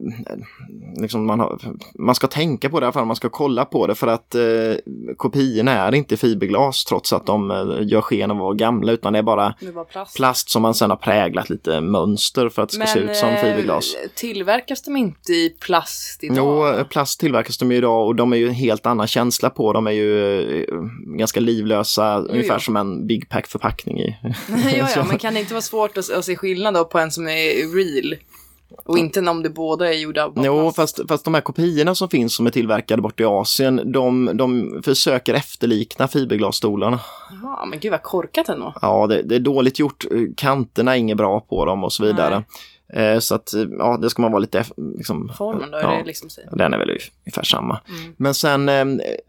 liksom man, har, man ska tänka på det i alla fall, man ska kolla på det för att eh, kopiorna är inte fiberglas trots att de eh, gör sken av att vara gamla utan det är bara Det var plast. plast som man sedan har präglat lite mönster för att det ska se ut som eh, fiberglas. tillverkas de inte i plast idag? Jo, plast tillverkas de idag och de är ju en helt annan känsla på. De är ju ganska livlösa, ungefär jo. som en Big Pack förpackning i. [LAUGHS] ja, ja, [LAUGHS] men kan det inte vara svårt att, att se skillnad på en som är real? Och inte om det båda är gjorda av Jo, fast, fast de här kopiorna som finns som är tillverkade borta i Asien, de, de försöker efterlikna fiberglasstolarna. Jaha, men gud vad korkat ändå. Ja, det, det är dåligt gjort. Kanterna är inget bra på dem och så vidare. Eh, så att, eh, ja, det ska man vara lite... eff- Liksom, Formen då, ja. är det liksom så? Den är väl ungefär samma. Mm. Men sen eh,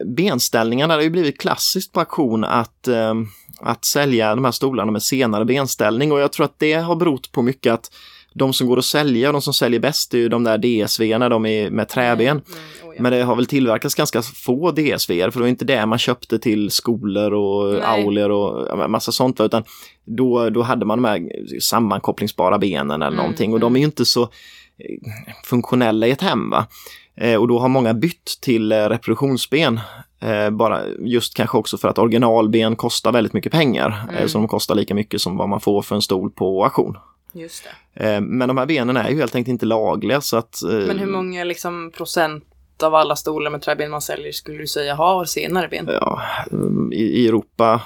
benställningarna, det har ju blivit klassiskt på auktion att, eh, att sälja de här stolarna med senare benställning och jag tror att det har berott på mycket att de som går att sälja, de som säljer bäst är ju de där DSV-erna, de är med träben. Mm, oh ja. Men det har väl tillverkats ganska få DSV, för det var inte det man köpte till skolor och Nej. auler och massa sånt, utan då, då hade man de här sammankopplingsbara benen eller Mm, någonting och de är ju inte så eh, funktionella i ett hem. Va? Eh, och då har många bytt till eh, reproduktionsben. Bara just kanske också för att originalben kostar väldigt mycket pengar. Mm. så de kostar lika mycket som vad man får för en stol på auktion. Just det. Eh, men de här benen är ju helt enkelt inte lagliga så att... eh, Men hur många liksom, procent av alla stolar med träben man säljer skulle du säga har senare ben? ja, i, i Europa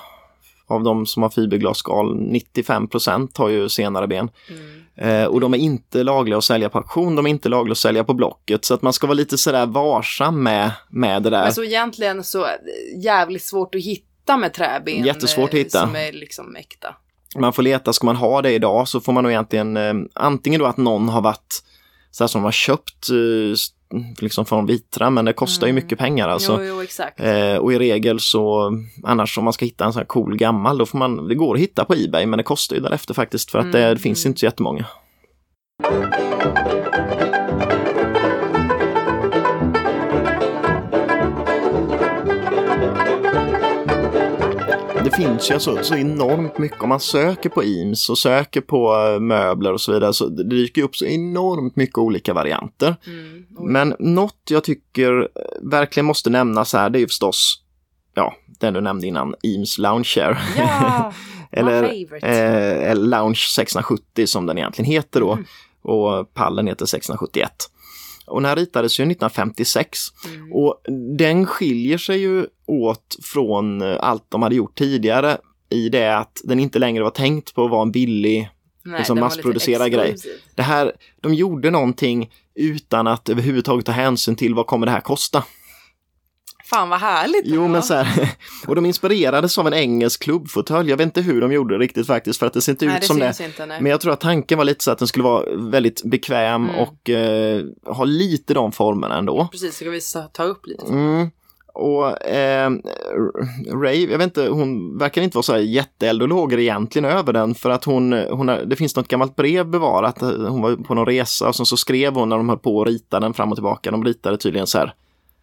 av de som har fiberglasskal, 95% har ju senare ben. Mm. Eh, och de är inte lagliga att sälja på auktion, de är inte lagliga att sälja på Blocket. Så att man ska vara lite sådär varsam med, med det där. Men så egentligen så jävligt svårt att hitta med träben. Jättesvårt att eh, hitta. Som är liksom äkta. Man får leta, ska man ha det idag så får man nog egentligen eh, antingen då att någon har varit så här som har köpt eh, liksom från Vitra, men det kostar ju Mm. mycket pengar alltså. Jo, jo, exakt. Eh, och i regel så, annars om man ska hitta en sån här cool gammal, då får man, det går att hitta på Ebay, men det kostar ju därefter faktiskt för att det, Mm, det finns mm. inte så jättemånga. Det finns ju så, så enormt mycket om man söker på Eames och söker på eh, möbler och så vidare så det dyker upp så enormt mycket olika varianter. Mm. Men något jag tycker eh, verkligen måste nämnas här, det är ju förstås, ja, den du nämnde innan, Eames Lounge Chair. Ja, [LAUGHS] Eller eh, Lounge 670 som den egentligen heter då. Mm. Och pallen heter 671. Och den här ritades ju 1956 Mm. och den skiljer sig ju åt från eh, allt de hade gjort tidigare i det att den inte längre var tänkt på att vara en billig Nej, liksom massproducerad grej. det här, de gjorde någonting utan att överhuvudtaget ta hänsyn till vad kommer det här kosta. Fan vad härligt. Jo, men så här, [LAUGHS] och de inspirerades av en engelsk klubbfåtölj. Jag vet inte hur de gjorde det riktigt faktiskt för att det ser inte Nej, ut det som det. inte. Men jag tror att tanken var lite så att den skulle vara väldigt bekväm Mm. och eh, ha lite de formerna ändå. Precis, ska vi sa- ta upp lite. Mm. Och eh, Ray, jag vet inte, hon verkar inte vara så här jätteeld och lågor egentligen över den för att hon, hon det finns något gammalt brev bevarat. Hon var på någon resa och så skrev hon när de höll på att rita den fram och tillbaka. De ritade tydligen så här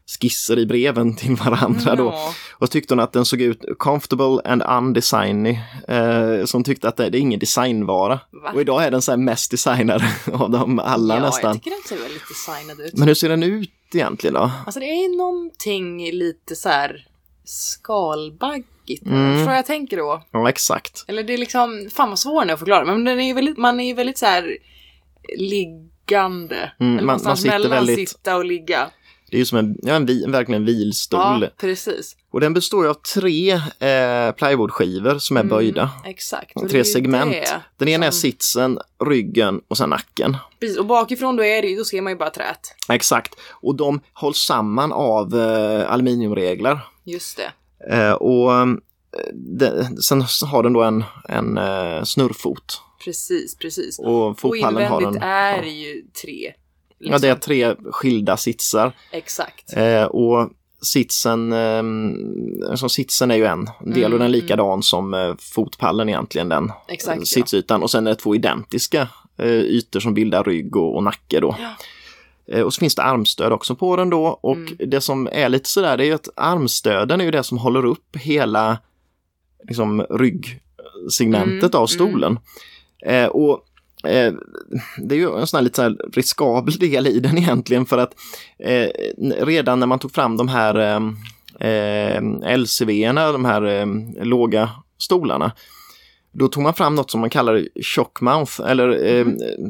skisser i breven till varandra då. Ja. Och tyckte hon att den såg ut comfortable and undesigny. Eh, så hon tyckte att det, det är ingen designvara. Va? Och idag är den så här mest designad [LAUGHS] av dem alla ja, nästan. jag tycker den ser väldigt designad ut. Men hur ser den ut egentligen då? Alltså det är någonting lite så här skalbaggigt. Mm. Vad jag tänker då? Ja, exakt. Eller det är liksom, fan vad svår den är att förklara. Men den är ju väldigt, man är ju väldigt så här liggande. Mm, Eller man- man sitter mellan väldigt- sitta och ligga. Det är ju som en, ja, en, vi, verkligen en vilstol. Ja, precis. Och den består ju av tre eh, plywoodskivor som är böjda. Exakt. Och tre är segment. det Den ena är som- sitsen, ryggen och sen nacken. Precis, och bakifrån då är det då ser man ju bara träet. Exakt. Och de hålls samman av eh, aluminiumreglar. Just det. Eh, och eh, det, sen har den då en, en eh, snurrfot. Precis, precis. Och Och fotpallen har invändigt en... är ja. ju tre. Ja, det är tre skilda sitsar. Exakt. Eh, och sitsen, eh, som sitsen är ju en del Mm, och den är likadan som eh, fotpallen egentligen, den Exakt, ja. sitsytan. Och sen är det två identiska eh, ytor som bildar rygg och, och nacke då. Ja. Eh, och så finns det armstöd också på den då och Mm. det som är lite sådär det är ju att armstöden är ju det som håller upp hela liksom, ryggsegmentet Mm, av stolen. Eh, och eh, det är ju en sån här lite så här riskabel [LAUGHS] del i den egentligen för att eh, redan när man tog fram de här eh, LCV-erna, de här eh, låga stolarna, då tog man fram något som man kallar shockmouth eller eh,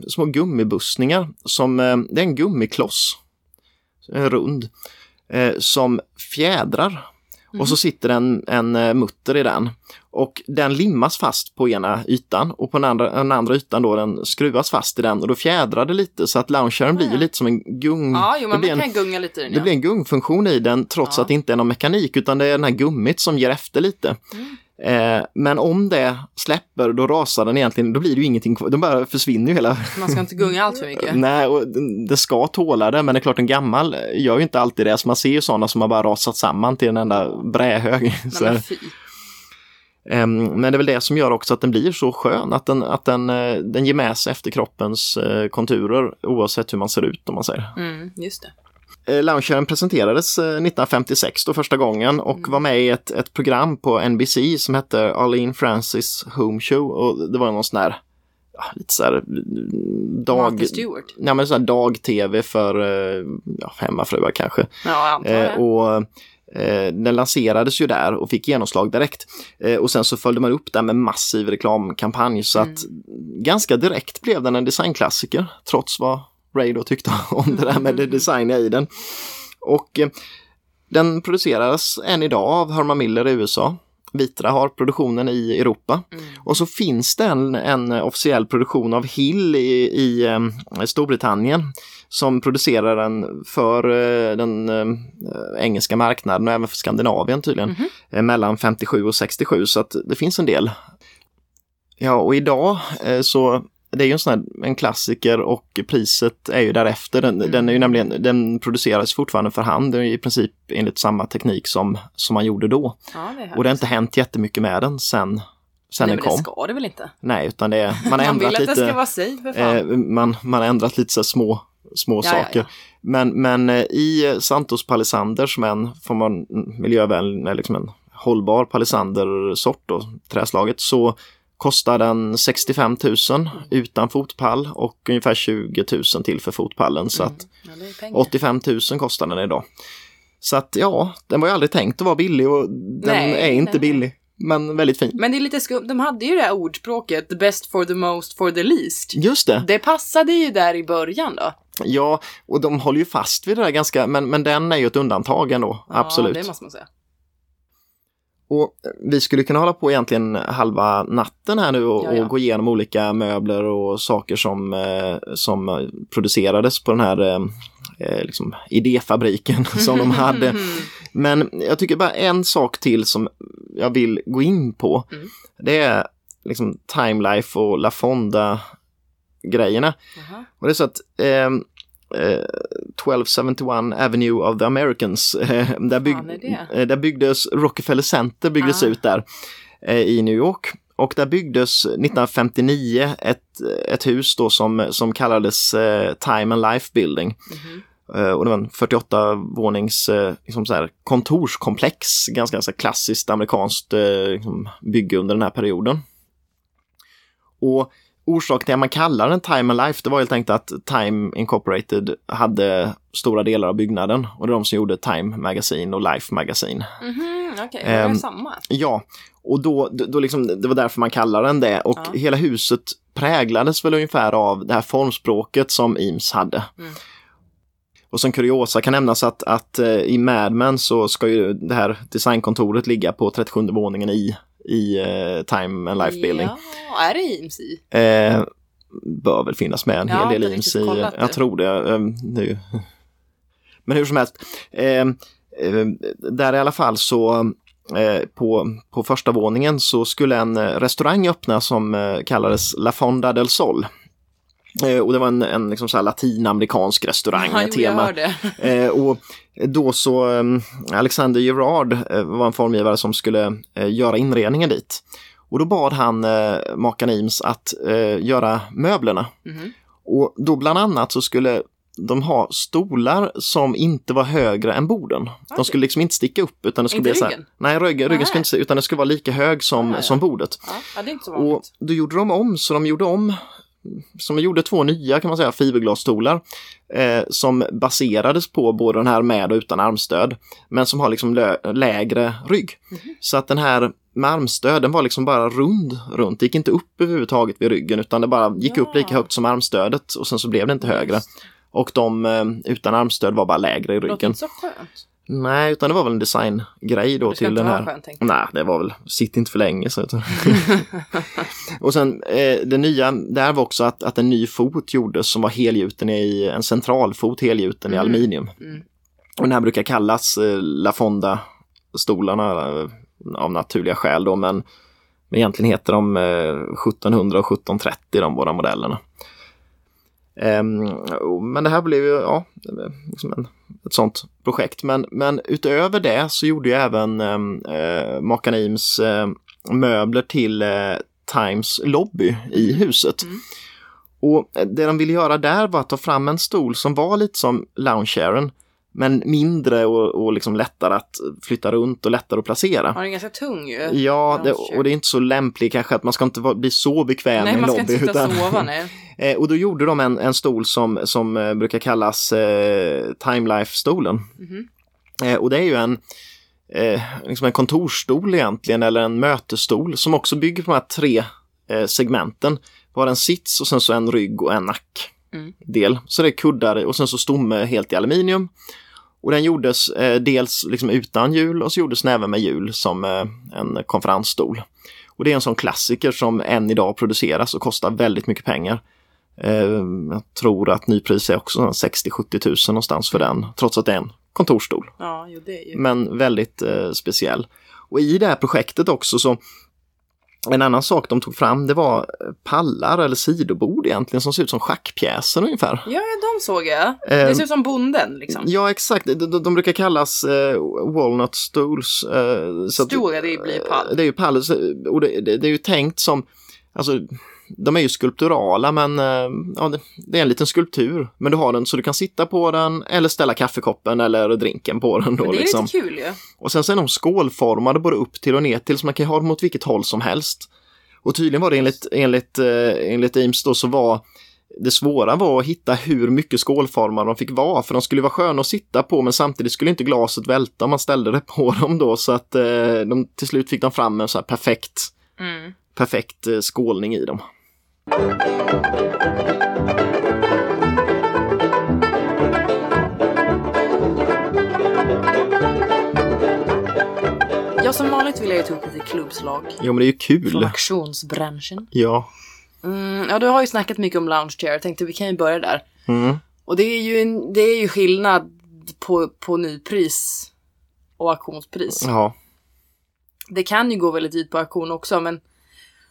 små gummibussningar. Som, eh, det är en gummikloss, en rund, eh, som fjädrar. Och så sitter en, en mutter i den. Och den limmas fast på ena ytan och på den andra, den andra ytan då den skruvas fast i den och då fjädrar det lite så att loungern blir ju lite som en gung. Ja, jo, det men blir man en, kan gunga lite i den. det ja. blir en gungfunktion i den trots Ja. att det inte är någon mekanik utan det är den här gummit som ger efter lite. Mm. Eh, men om det släpper då rasar den egentligen, då blir det ju ingenting kvar, den bara försvinner ju hela. Man ska inte gunga allt för mycket. [LAUGHS] Nej, och det ska tåla det, men det är klart en gammal gör ju inte alltid det. Så man ser ju sådana som har bara rasat samman till en enda brädhög. [LAUGHS] Så Nej. Men. Ehm, men det är väl det som gör också att den blir så skön, att den, att den, eh, den ger med sig efter kroppens eh, konturer oavsett hur man ser ut om man säger. Mm, just det. Eh, Loungern presenterades eh, 1956 då första gången och Mm. var med i ett, ett program på NBC som hette Arlene Francis Home Show och det var någon sån här, ja, lite så här dag... Ja, men här dag-tv för ja, hemmafruar kanske. Ja, jag antar det. Eh, och eh, den lanserades ju där och fick genomslag direkt. Eh, och sen så följde man upp den med massiv reklamkampanj så att ganska direkt blev den en designklassiker trots vad Ray då tyckte [LAUGHS] om det där med det designiga i den. Och eh, den producerades än idag av Herman Miller i USA. Vitra har produktionen i Europa. Och så finns det en, en officiell produktion av Hill i, i eh, Storbritannien som producerar den för eh, den eh, engelska marknaden och även för Skandinavien tydligen. eh, mellan 57 och 67 så att det finns en del. Ja, och idag så det är ju en sån här en klassiker och priset är ju därefter. Den, den är ju nämligen, den produceras fortfarande för hand det är i princip enligt samma teknik som, som man gjorde då. Ja, det Och det har inte hänt jättemycket med den sen, sen Nej, den kom. det ska det väl inte? Nej, utan det är, man [LAUGHS] har Man vill ändrat att det ska lite, vara safe för fan. eh, man, man har ändrat lite så små, små Ja, ja, saker. ja. Men, men eh, i Santos palisander som är en, får man miljövänlig, liksom en hållbar palisandersort då, träslaget, så kostar den 65 000 utan fotpall och ungefär 20 000 till för fotpallen. Så att Ja, det är pengar. 85 000 kostar den idag. Så att ja, den var ju aldrig tänkt att vara billig och den Nej, är inte nej. billig. men väldigt fin. Men det är lite skumt, de hade ju det här ordspråket, the best for the most for the least. Just det. Det passade ju där i början då. Ja, och de håller ju fast vid det där ganska, men, men den är ju ett undantag ändå. Absolut. Ja, det måste man säga. Och vi skulle kunna hålla på egentligen halva natten här nu och, Ja, ja. och gå igenom olika möbler och saker som, eh, som producerades på den här eh, eh, liksom idéfabriken [LAUGHS] som de hade. [LAUGHS] Men jag tycker bara en sak till som jag vill gå in på. Mm. Det är liksom Time Life och La Fonda grejerna. Jaha. Och det är så att eh, 1271 Avenue of the Americans, [LAUGHS] eh, där, bygg, eh, där byggdes Rockefeller Center byggdes Ah. ut där eh, i New York. Och där byggdes 1959 ett, ett hus då som, som kallades eh, Time and Life Building. Mhm. Eh, och det var en 48 vånings eh, liksom så här, kontorskomplex, ganska så klassiskt amerikanskt eh, liksom, bygge under den här perioden. Och orsaken till att man kallar den Time and Life, det var helt enkelt att Time Incorporated hade stora delar av byggnaden och det är de som gjorde Time Magazine och Life Magazine. Mhm, okej, det är Ehm, samma. Ja, och då, då liksom, det var därför man kallar den det och Ja. hela huset präglades väl ungefär av det här formspråket som Eames hade. Mm. Och som kuriosa kan nämnas att, att eh, i Mad Men så ska ju det här designkontoret ligga på 37 våningen i, i eh, Time and Life Building. Ja, är det Eames i? Eh, bör väl finnas med en Jag hel del inte Eames riktigt i. kollat det. Jag tror det. Eh, nu. [LAUGHS] Men hur som helst. Eh, eh, där i alla fall så eh, på, på första våningen så skulle en eh, restaurang öppna som eh, kallades La Fonda del Sol. Eh, och det var en, en liksom så latinamerikansk restaurang Ja, tema. [LAUGHS] Eh, och då så, eh, Alexander Gerard eh, var en formgivare som skulle göra inredningen dit. Och då bad han eh, makarna Eames att göra möblerna. Mhm. Och då bland annat så skulle de ha stolar som inte var högre än borden. De skulle liksom inte sticka upp utan det skulle Inte bli så här, ryggen? Nej, ryggen, ryggen skulle inte se- utan det skulle vara lika hög som, Ja, ja. som bordet. Ja, ja, det är inte så Och då gjorde de om, så de gjorde om som de gjorde två nya kan man säga fiberglasstolar eh, som baserades på både den här med och utan armstöd men som har liksom lägre rygg. Mhm. Så att den här med armstöd den var liksom bara rund runt, det gick inte upp överhuvudtaget vid ryggen utan det bara gick upp Ja. lika högt som armstödet och sen så blev det inte högre. Och de eh, utan armstöd var bara lägre i Det låter ryggen. inte så skönt. Nej, utan det var väl en designgrej då till den här. tänkte Nej, det var väl, sitt inte för länge. Så. [LAUGHS] och sen eh, det nya där var också att, att en ny fot gjordes som var helgjuten i, en centralfot helgjuten i Mm. aluminium. Mm. Och den här brukar kallas eh, La Fonda-stolarna eh, av naturliga skäl då, men men egentligen heter de eh, 1700 och 1730 de båda modellerna. Ehm, men det här blev ju ja, liksom en, ett sånt projekt. Men, men utöver det så gjorde ju även ehm, eh, makarna eh, möbler till eh, Times lobby i huset. Mm. Och det de ville göra där var att ta fram en stol som var lite som loungechairen men mindre och, och liksom lättare att flytta runt och lättare att placera. Ja, den är ganska tung ju. Ja, det, och det är inte så lämpligt kanske att man ska inte vara, bli så bekväm Nej, i en man ska lobby. inte utan- sova, nej. [LAUGHS] Eh, och då gjorde de en, en stol som, som eh, brukar kallas eh, Time Life-stolen. Mhm. Eh, och det är ju en, eh, liksom en kontorsstol egentligen, eller en mötesstol som också bygger på de här tre eh, segmenten. Har en sits och sen så en rygg och en Mm. nackdel. Så det är kuddar och sen så stomme helt i aluminium. Och den gjordes eh, dels liksom utan hjul och så gjordes den även med hjul som eh, en konferensstol. Och det är en sån klassiker som än idag produceras och kostar väldigt mycket pengar. Eh, jag tror att nypris är också 60-70 tusen någonstans för den, trots att det är en kontorsstol. Ja, jo, det är ju. Men väldigt eh, speciell. Och i det här projektet också så en annan sak de tog fram det var pallar eller sidobord egentligen som ser ut som schackpjäser ungefär. Ja, de såg jag. Det ser ut som bonden, liksom. Ja exakt, de, de, brukar kallas eh, walnut stools. Eh, så att- Stol, ja, det blir pall. det är ju pall och det, det, det är ju tänkt som, alltså de är ju skulpturala men eh, ja, det, är en liten skulptur. Men du har den så du kan sitta på den eller ställa kaffekoppen eller drinken på den. Då, Men det är liksom. lite kul ju. Och sen så är de skålformade både upp till och ner till så man kan ha dem åt vilket håll som helst. Och tydligen var det enligt, enligt, eh, enligt Eames då så var det svåra var att hitta hur mycket skålformar de fick vara, för de skulle vara sköna att sitta på, men samtidigt skulle inte glaset välta om man ställde det på dem då, så att eh, de, till slut fick de fram en så här perfekt, Mm. perfekt eh, skålning i dem. Ja, som vanligt vill jag ju ta upp lite klubbslag Jo, men det är ju från kul. auktionsbranschen. Ja. Mm, ja, du har ju snackat mycket om lounge chair. Jag tänkte vi kan ju börja där. Mm. Och det är ju, en, det är ju skillnad på, på nypris och auktionspris. Ja. Det kan ju gå väldigt dit på auktion också, men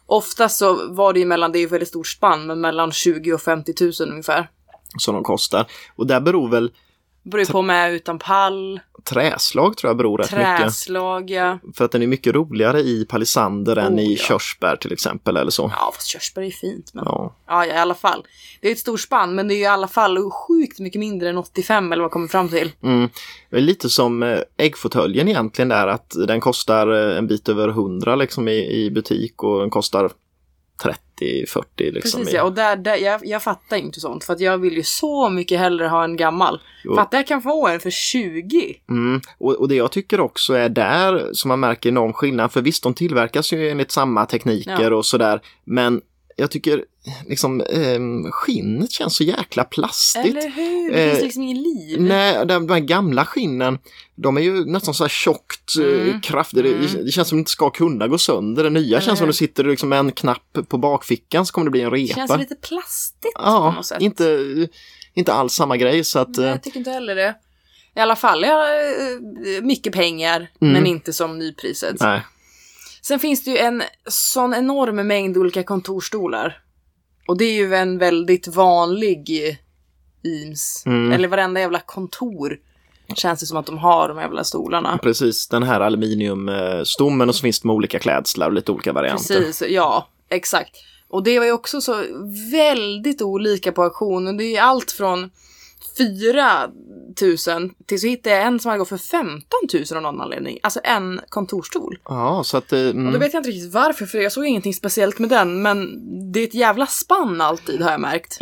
Oftast så var det ju mellan, det är ju väldigt stort spann, men mellan 20 och 50 000 ungefär. Som de kostar. Och där beror väl Beror på med utan pall, träslag tror jag beror rätt mycket. träslag, ja. För att den är mycket roligare i palisander än Oh, i ja. körsbär till exempel eller så. Ja, fast körsbär är ju fint, men ja. Ja. i alla fall. Det är ett stort spann, men det är ju i alla fall sjukt mycket mindre än 85 eller vad jag kommer fram till. Mm. Lite som eh, äggfåtöljen egentligen där att den kostar eh, en bit över 100 liksom i, i butik och den kostar 30-40 liksom. Precis ja, och där, där, jag, jag fattar inte sånt för att jag vill ju så mycket hellre ha en gammal. Jo. Fattar jag kan få en för 20. Mm. Och, och det jag tycker också är där som man märker enorm skillnad, för visst de tillverkas ju enligt samma tekniker Ja. och sådär, men jag tycker liksom ehm, skinnet känns så jäkla plastigt. Eller hur? Det Eh, finns liksom ingen liv. Nej, de, de gamla skinnen, de är ju nästan så här tjockt, Mm. mm. kraftigt. Det, Mm. det känns som det inte ska kunna gå sönder. Det nya Eller känns som hur? det sitter liksom med en knapp på bakfickan så kommer det bli en Det repa. känns lite plastigt på ja, något sätt. inte, inte alls samma grej. Så att, Nej, eh, jag tycker inte heller det. I alla fall, ja, eh, mycket pengar, Mm. men inte som nypriset. nej. Sen finns det ju en sån enorm mängd olika kontorstolar. Och det är ju en väldigt vanlig IMS. Mm. Eller varenda jävla kontor känns det som att de har de jävla stolarna. Precis, den här aluminiumstommen och så finns det med olika klädslar och lite olika varianter. Precis, ja, exakt. Och det var ju också så väldigt olika på auktionen. Det är ju allt från 4 000 till så hittade jag en som hade gått för 15 000 av någon anledning. Alltså en kontorstol. Ja, så att... eh, Mm, Och då vet jag inte riktigt varför, för jag såg ingenting speciellt med den, men det är ett jävla spann alltid har jag märkt.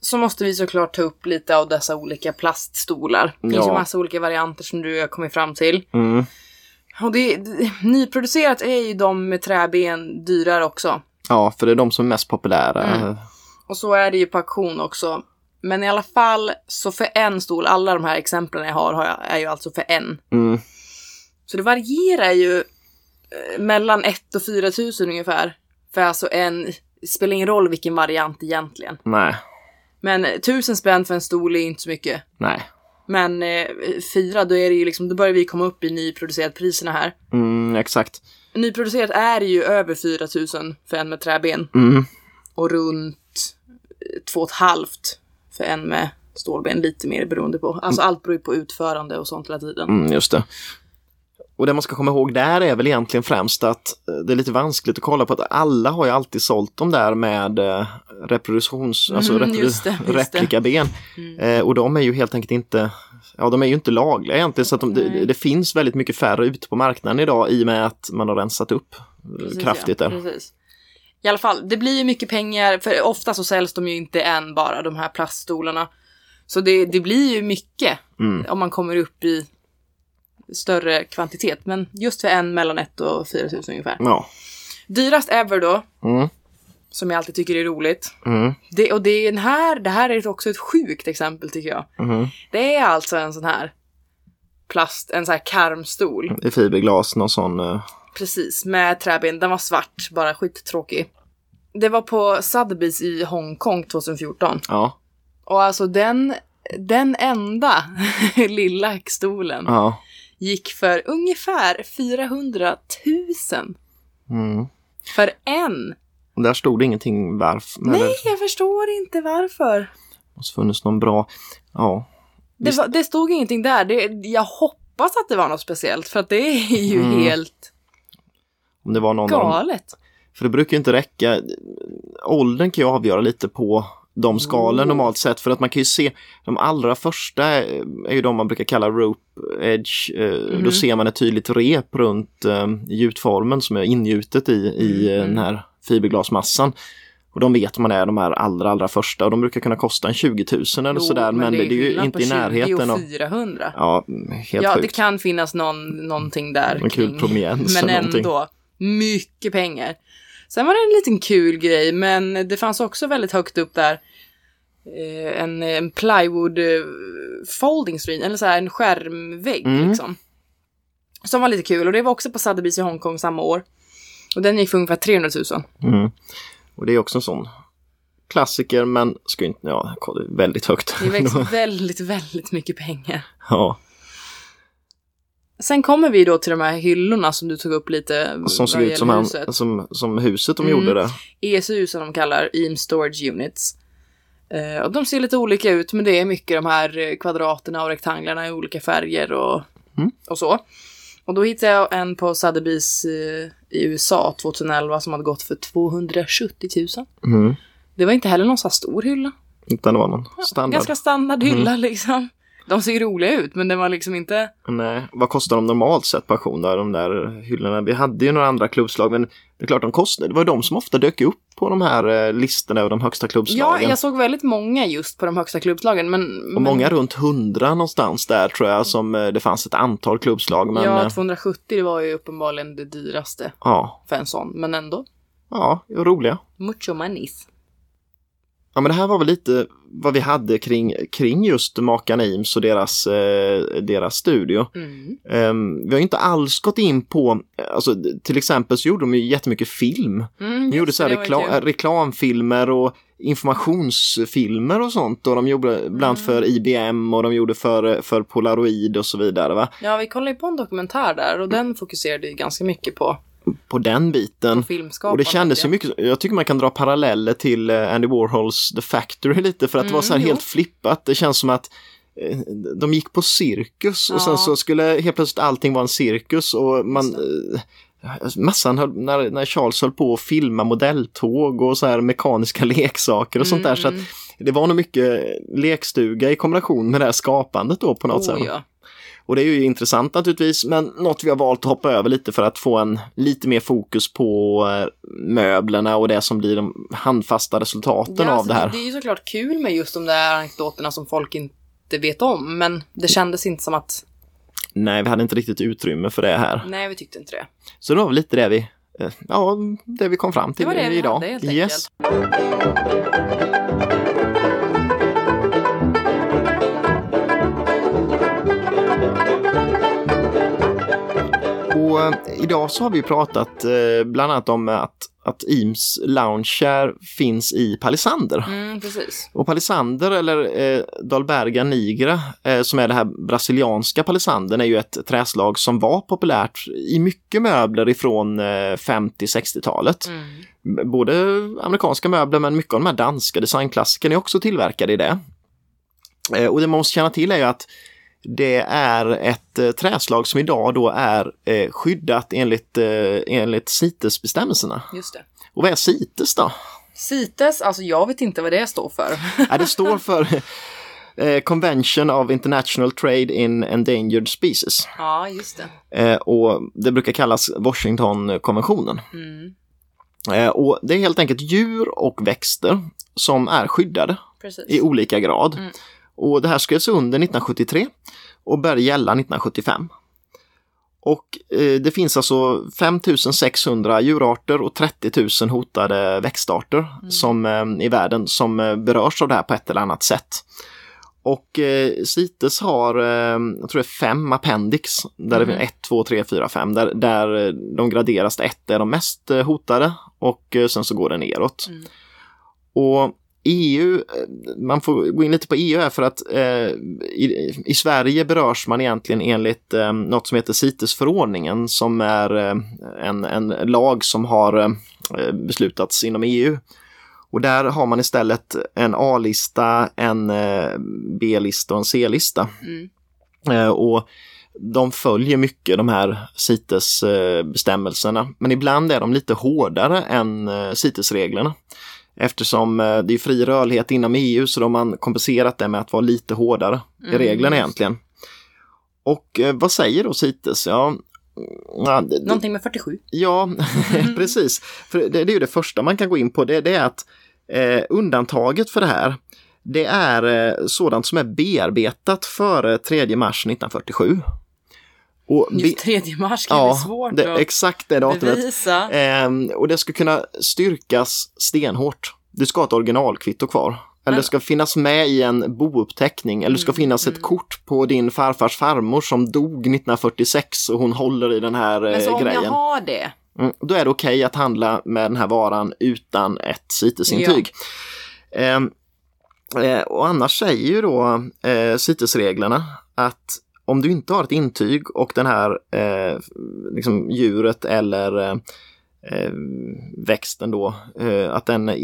Så måste vi såklart ta upp lite av dessa olika plaststolar. Det finns Ja. ju massa olika varianter som du har kommit fram till. mm, Och det, det, nyproducerat är ju de med träben dyrare också. ja, för det är de som är mest populära. Mm. Och så är det ju på auktion också. Men i alla fall, så för en stol, alla de här exemplen jag har, har jag, är ju alltså för en. Mm, Så det varierar ju eh, mellan 1 och 4 tusen ungefär. För alltså en, det spelar ingen roll vilken variant egentligen. nej, Men tusen spänn för en stol är inte så mycket. nej. Men eh, fyra, då är det ju liksom, då börjar vi komma upp i nyproducerat priserna här. Mm, exakt. Nyproducerat är ju över 4 tusen för en med träben. Mm, Och runt eh, två och ett halvt för en med stålben, lite mer beroende på. Alltså allt beror ju på utförande och sånt hela tiden. Mm, just det. Och det man ska komma ihåg där är väl egentligen främst att eh, det är lite vanskligt att kolla på att alla har ju alltid sålt dem där med eh, reproduktions, alltså Mm, repro- just det, just replikaben. Eh, och de är ju helt enkelt inte, ja de är ju inte lagliga egentligen så att de, det, det finns väldigt mycket färre ute på marknaden idag i och med att man har rensat upp eh, Precis, kraftigt ja, där. Precis. I alla fall, det blir ju mycket pengar, för ofta så säljs de ju inte än bara, de här plaststolarna. Så det, det blir ju mycket Mm. om man kommer upp i större kvantitet. Men just för en mellan 1 och 4 000 ungefär. Ja. Dyrast ever då, Mm. som jag alltid tycker är roligt. Mm. Det, och det är den här, det här är också ett sjukt exempel tycker jag. Mm. Det är alltså en sån här plast, en sån här karmstol. I fiberglas, någon sån. eh, Precis, med träben. Den var svart, bara skittråkig. Det var på Sotheby's i Hongkong 2014. ja. Och alltså den, den enda [LAUGHS] lilla stolen Ja. gick för ungefär 400 000 Mm. för en. Och där stod det ingenting varför. Nej, det jag förstår inte varför. måste funnits någon bra, ja. Det, var, det stod ingenting där. Det, jag hoppas att det var något speciellt, för att det är ju Mm. helt Om det var någon av dem. galet. För det brukar ju inte räcka. Åldern kan ju avgöra lite på de skalen Oh. normalt sett. För att man kan ju se de allra första är är ju de man brukar kalla rope edge. Mhm. Då ser man ett tydligt rep runt eh, gjutformen som är ingjutet i, i Mm. den här fiberglasmassan. Och de vet man är de här allra, allra första och de brukar kunna kosta en 20 000 eller sådär. Men, det, är ju skillnad inte på i 20 närheten av... 400. Ja, helt Ja, det sjukt. kan finnas någon, någonting där. En kul kring. Men ändå, mycket pengar. Sen var det en liten kul grej, men det fanns också väldigt högt upp där eh, en, en plywood eh, folding screen, eller så här en skärmvägg Mm. liksom. Som var lite kul och det var också på Sotheby's i Hongkong samma år. Och den gick för ungefär 300 000. Mm. Och det är också en sån klassiker men ska inte, ja, väldigt högt. Det växte [LAUGHS] väldigt, väldigt mycket pengar. ja, Sen kommer vi då till de här hyllorna som du tog upp lite. som såg ut som, han, huset. som, som huset de Mm. gjorde det. ESU som de kallar, Eames Storage Units. Eh, och de ser lite olika ut, men det är mycket de här eh, kvadraterna och rektanglarna i olika färger och, Mm. och så. Och då hittade jag en på Sotheby's eh, i USA 2011 som hade gått för 270 000. Mm. Det var inte heller någon så här stor hylla. Utan det var någon standard. Ganska standard hylla liksom. De ser ju roliga ut, men den var liksom inte... Nej, vad kostar de normalt sett auktion där, de där hyllorna? Vi hade ju några andra klubbslag men det är klart de kostade. Det var de som ofta dök upp på de här eh, listorna över de högsta Ja, klubbslagen. jag såg väldigt många just på de högsta klubbslagen, men... Och många runt hundra någonstans där tror jag som eh, det fanns ett antal klubbslag. Men ja, ja, 270 det var ju uppenbarligen det dyraste ja, för en sån, men ändå. ja, roliga. Mucho manis. Ja men det här var väl lite vad vi hade kring, kring just makarna Eames och deras, eh, deras studio. Mm. Ehm, vi har inte alls gått in på, alltså till exempel så gjorde de ju jättemycket film. Mm, De gjorde så rekla- reklamfilmer och informationsfilmer och sånt. Och de gjorde Mm. bland för IBM och de gjorde för, för Polaroid och så vidare. Va? Ja, vi kollade ju på en dokumentär där och den fokuserade ju ganska mycket på, På den biten. på. Och det kändes ju ja. mycket, jag tycker man kan dra paralleller till eh, Andy Warhols The Factory lite för att det var så här Mm, jo. helt flippat. Det känns som att eh, de gick på cirkus och sen Ja. så skulle helt plötsligt allting vara en cirkus och man eh, Massan höll, när, när Charles höll på att filma modelltåg och så här mekaniska [LAUGHS] leksaker och sånt där. Så att Mm. det var nog mycket lekstuga i kombination med det här skapandet då på något sätt. Oh, ja. Och det är ju intressant naturligtvis, men något vi har valt att hoppa över lite för att få en lite mer fokus på eh, möblerna och det som blir de handfasta resultaten Ja, av alltså, det här. Det är ju såklart kul med just de där anekdoterna som folk inte vet om, men det kändes inte som att, Nej, vi hade inte riktigt utrymme för det här. nej vi tyckte inte det. Så det var väl lite det vi, eh, ja, det vi kom fram till Det var det vi idag. hade, yes. Och eh, idag så har vi pratat eh, bland annat om att, att Eames Lounge finns i Palisander. Mm. Och palisander eller eh, Dalberga nigra eh, som är det här brasilianska palisandern är ju ett träslag som var populärt i mycket möbler ifrån eh, 50-60-talet. Mm. Både amerikanska möbler men mycket av de här danska designklassikerna är också tillverkade i det. Eh, och det man måste känna till är ju att det är ett eh, träslag som idag då är eh, skyddat enligt, eh, enligt CITES-bestämmelserna. Just det. Och vad är CITES då? CITES, alltså jag vet inte vad det står för. [LAUGHS] Ja, det står för Convention of International Trade in Endangered Species. ja, just det. Och det brukar kallas Washingtonkonventionen. Mm, och det är helt enkelt djur och växter som är skyddade precis. i olika grad. Mm. Och det här skrevs under 1973 och började gälla 1975. Och eh, det finns alltså 5600 djurarter och 30 000 hotade växtarter som, eh, i världen som eh, berörs av det här på ett eller annat sätt. Och eh, CITES har, jag tror det är fem appendix, där det Mhm. är 1, 2, 3, 4, 5, där, där de graderas. Ett är de mest hotade och sen så går det neråt. Mm. Och EU, eh, man får gå in lite på EU här för att eh, i, i Sverige berörs man egentligen enligt eh, något som heter CITES-förordningen som är eh, en, en lag som har eh, beslutats inom EU. Och där har man istället en A-lista, en eh, B-lista och en C-lista. Mm. Eh, och de följer mycket de här CITES-bestämmelserna. Men ibland är de lite hårdare än eh, CITES-reglerna. Eftersom eh, det är fri rörlighet inom EU så de har man kompenserat det med att vara lite hårdare i Mm, reglerna egentligen. Och eh, vad säger då CITES? Ja, ja, det- Någonting med 47. Ja, [LAUGHS] precis. För det, det är ju det första man kan gå in på. Det, det är att Eh, undantaget för det här, det är eh, sådant som är bearbetat före 3 mars 1947. Och Just 3 mars kan ja, bli svårt det, att exakt det datumet. bevisa. Ehm, och det ska kunna styrkas stenhårt. Du ska ha ett originalkvitto kvar. Eller det ska finnas med i en bouppteckning. Eller det ska Mm, finnas ett mm. kort på din farfars farmor som dog 1946 och hon håller i den här Men så eh, om grejen. jag har det, Mm, då är det okej att handla med den här varan utan ett CITES-intyg. Ehm, eh, och annars säger ju då eh, CITES-reglerna att om du inte har ett intyg och den här eh, liksom djuret eller eh, växten då, eh, att den eh,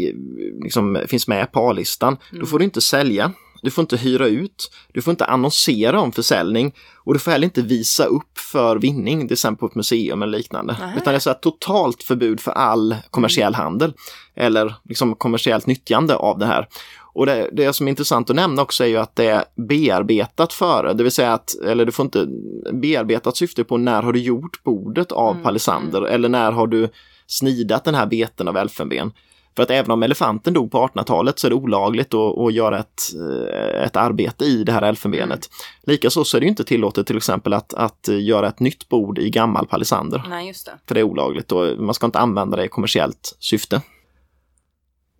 liksom finns med på A-listan, då Mm. får du inte sälja. Du får inte hyra ut, du får inte annonsera om försäljning och du får heller inte visa upp för vinning, till exempel på ett museum eller liknande. Nähä. Utan det är så här totalt förbud för all kommersiell handel eller liksom kommersiellt nyttjande av det här. Och det, det som är intressant att nämna också är ju att det är bearbetat före, det vill säga att, eller du får inte bearbetat syfte på när har du gjort bordet av Mm, palisander eller när har du snidat den här beten av elfenben. För att även om elefanten dog på 1800-talet så är det olagligt att, att göra ett, eh, ett arbete i det här elfenbenet. Likaså så är det inte tillåtet till exempel att, att göra ett nytt bord i gammal palisander. nej just det. För det är olagligt och man ska inte använda det i kommersiellt syfte.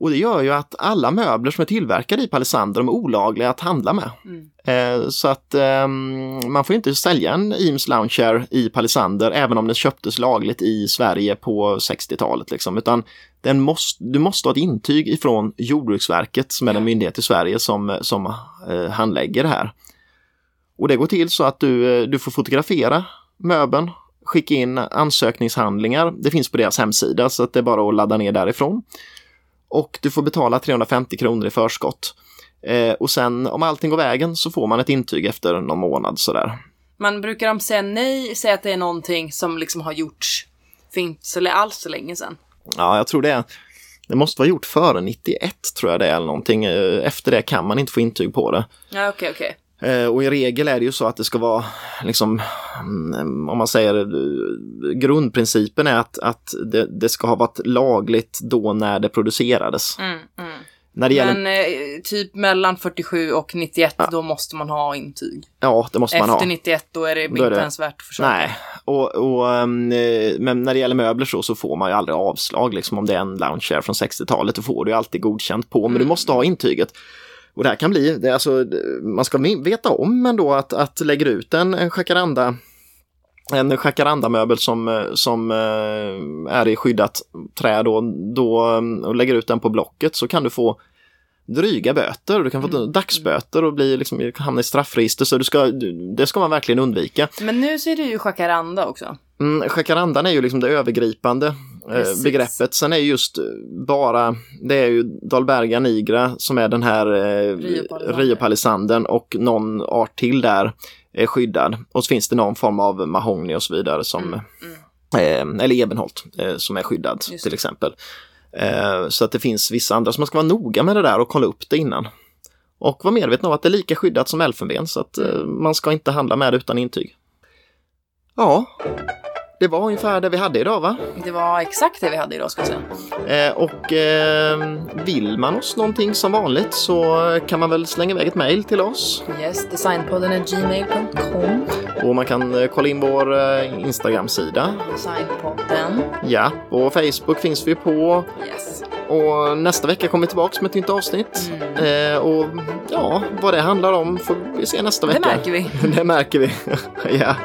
Och det gör ju att alla möbler som är tillverkade i palisander de är olagliga att handla med. Mm. Eh, så att ehm, man får inte sälja en Eames Loungechair i palisander även om den köptes lagligt i Sverige på 60-talet. Liksom. Utan den måste, du måste ha ett intyg ifrån Jordbruksverket som är den myndighet i Sverige som, som eh, handlägger det här. Och det går till så att du, eh, du får fotografera möbeln, skicka in ansökningshandlingar. Det finns på deras hemsida så att det är bara att ladda ner därifrån. Och du får betala 350 kronor i förskott. Eh, och sen om allting går vägen så får man ett intyg efter någon månad sådär. Men brukar de säga nej, säga att det är någonting som liksom har gjorts för inte så alls så länge sedan? Ja, jag tror det. Det måste vara gjort före 91 tror jag det är eller någonting. Eh, Efter det kan man inte få intyg på det. Ja, okej, okej. Eh, Och i regel är det ju så att det ska vara, liksom, mm, om man säger eh, grundprincipen är att, att det, det ska ha varit lagligt då när det producerades. Mm, mm. När det gäller, Men eh, typ mellan 47 och 91, då måste man ha intyg. ja, det måste man ha. Efter 91, då är det Då är inte det- ens värt att försöka. Nej, och, och, ehm, eh, men när det gäller möbler så, så får man ju aldrig avslag. Liksom, om det är en loungechair från 60-talet, då får du alltid godkänt på, men du Mm. måste ha intyget. Och det här kan bli, det är alltså, man ska veta om ändå att, att lägger ut en, en jacaranda en jacarandamöbel som, eh, som eh, är i skyddat trä då, då eh, och lägger ut den på Blocket så kan du få dryga böter. Du kan få Mm. dagsböter och bli, liksom, hamna i straffregister. Så du ska, det ska man verkligen undvika. Men nu ser du ju jacaranda också. Mm, jacarandan är ju liksom det övergripande Precis. begreppet. Sen är just eh, bara, det är ju Dahlberga nigra som är den här eh, riopalisanden och någon art till där är skyddad. Och så finns det någon form av mahogny och så vidare som, Mm, mm. eh, eller ebenholt eh, som är skyddad Just till exempel. Eh, så att det finns vissa andra, så man ska vara noga med det där och kolla upp det innan. Och vara medveten om att det är lika skyddat som elfenben så att eh, man ska inte handla med det utan intyg. Ja, det var ungefär det vi hade idag va? Det var exakt det vi hade idag ska jag säga. Eh, och eh, vill man oss någonting som vanligt så kan man väl slänga iväg ett mejl till oss. Yes, designpodden är gmail.com. Och man kan eh, kolla in vår eh, Instagram-sida. Designpodden. Ja, och Facebook finns vi på. Yes. Och nästa vecka kommer vi tillbaka med ett nytt avsnitt. Mm. Eh, och ja, vad det handlar om får vi se nästa Det vecka. märker vi. [LAUGHS] det märker vi. [LAUGHS] ja.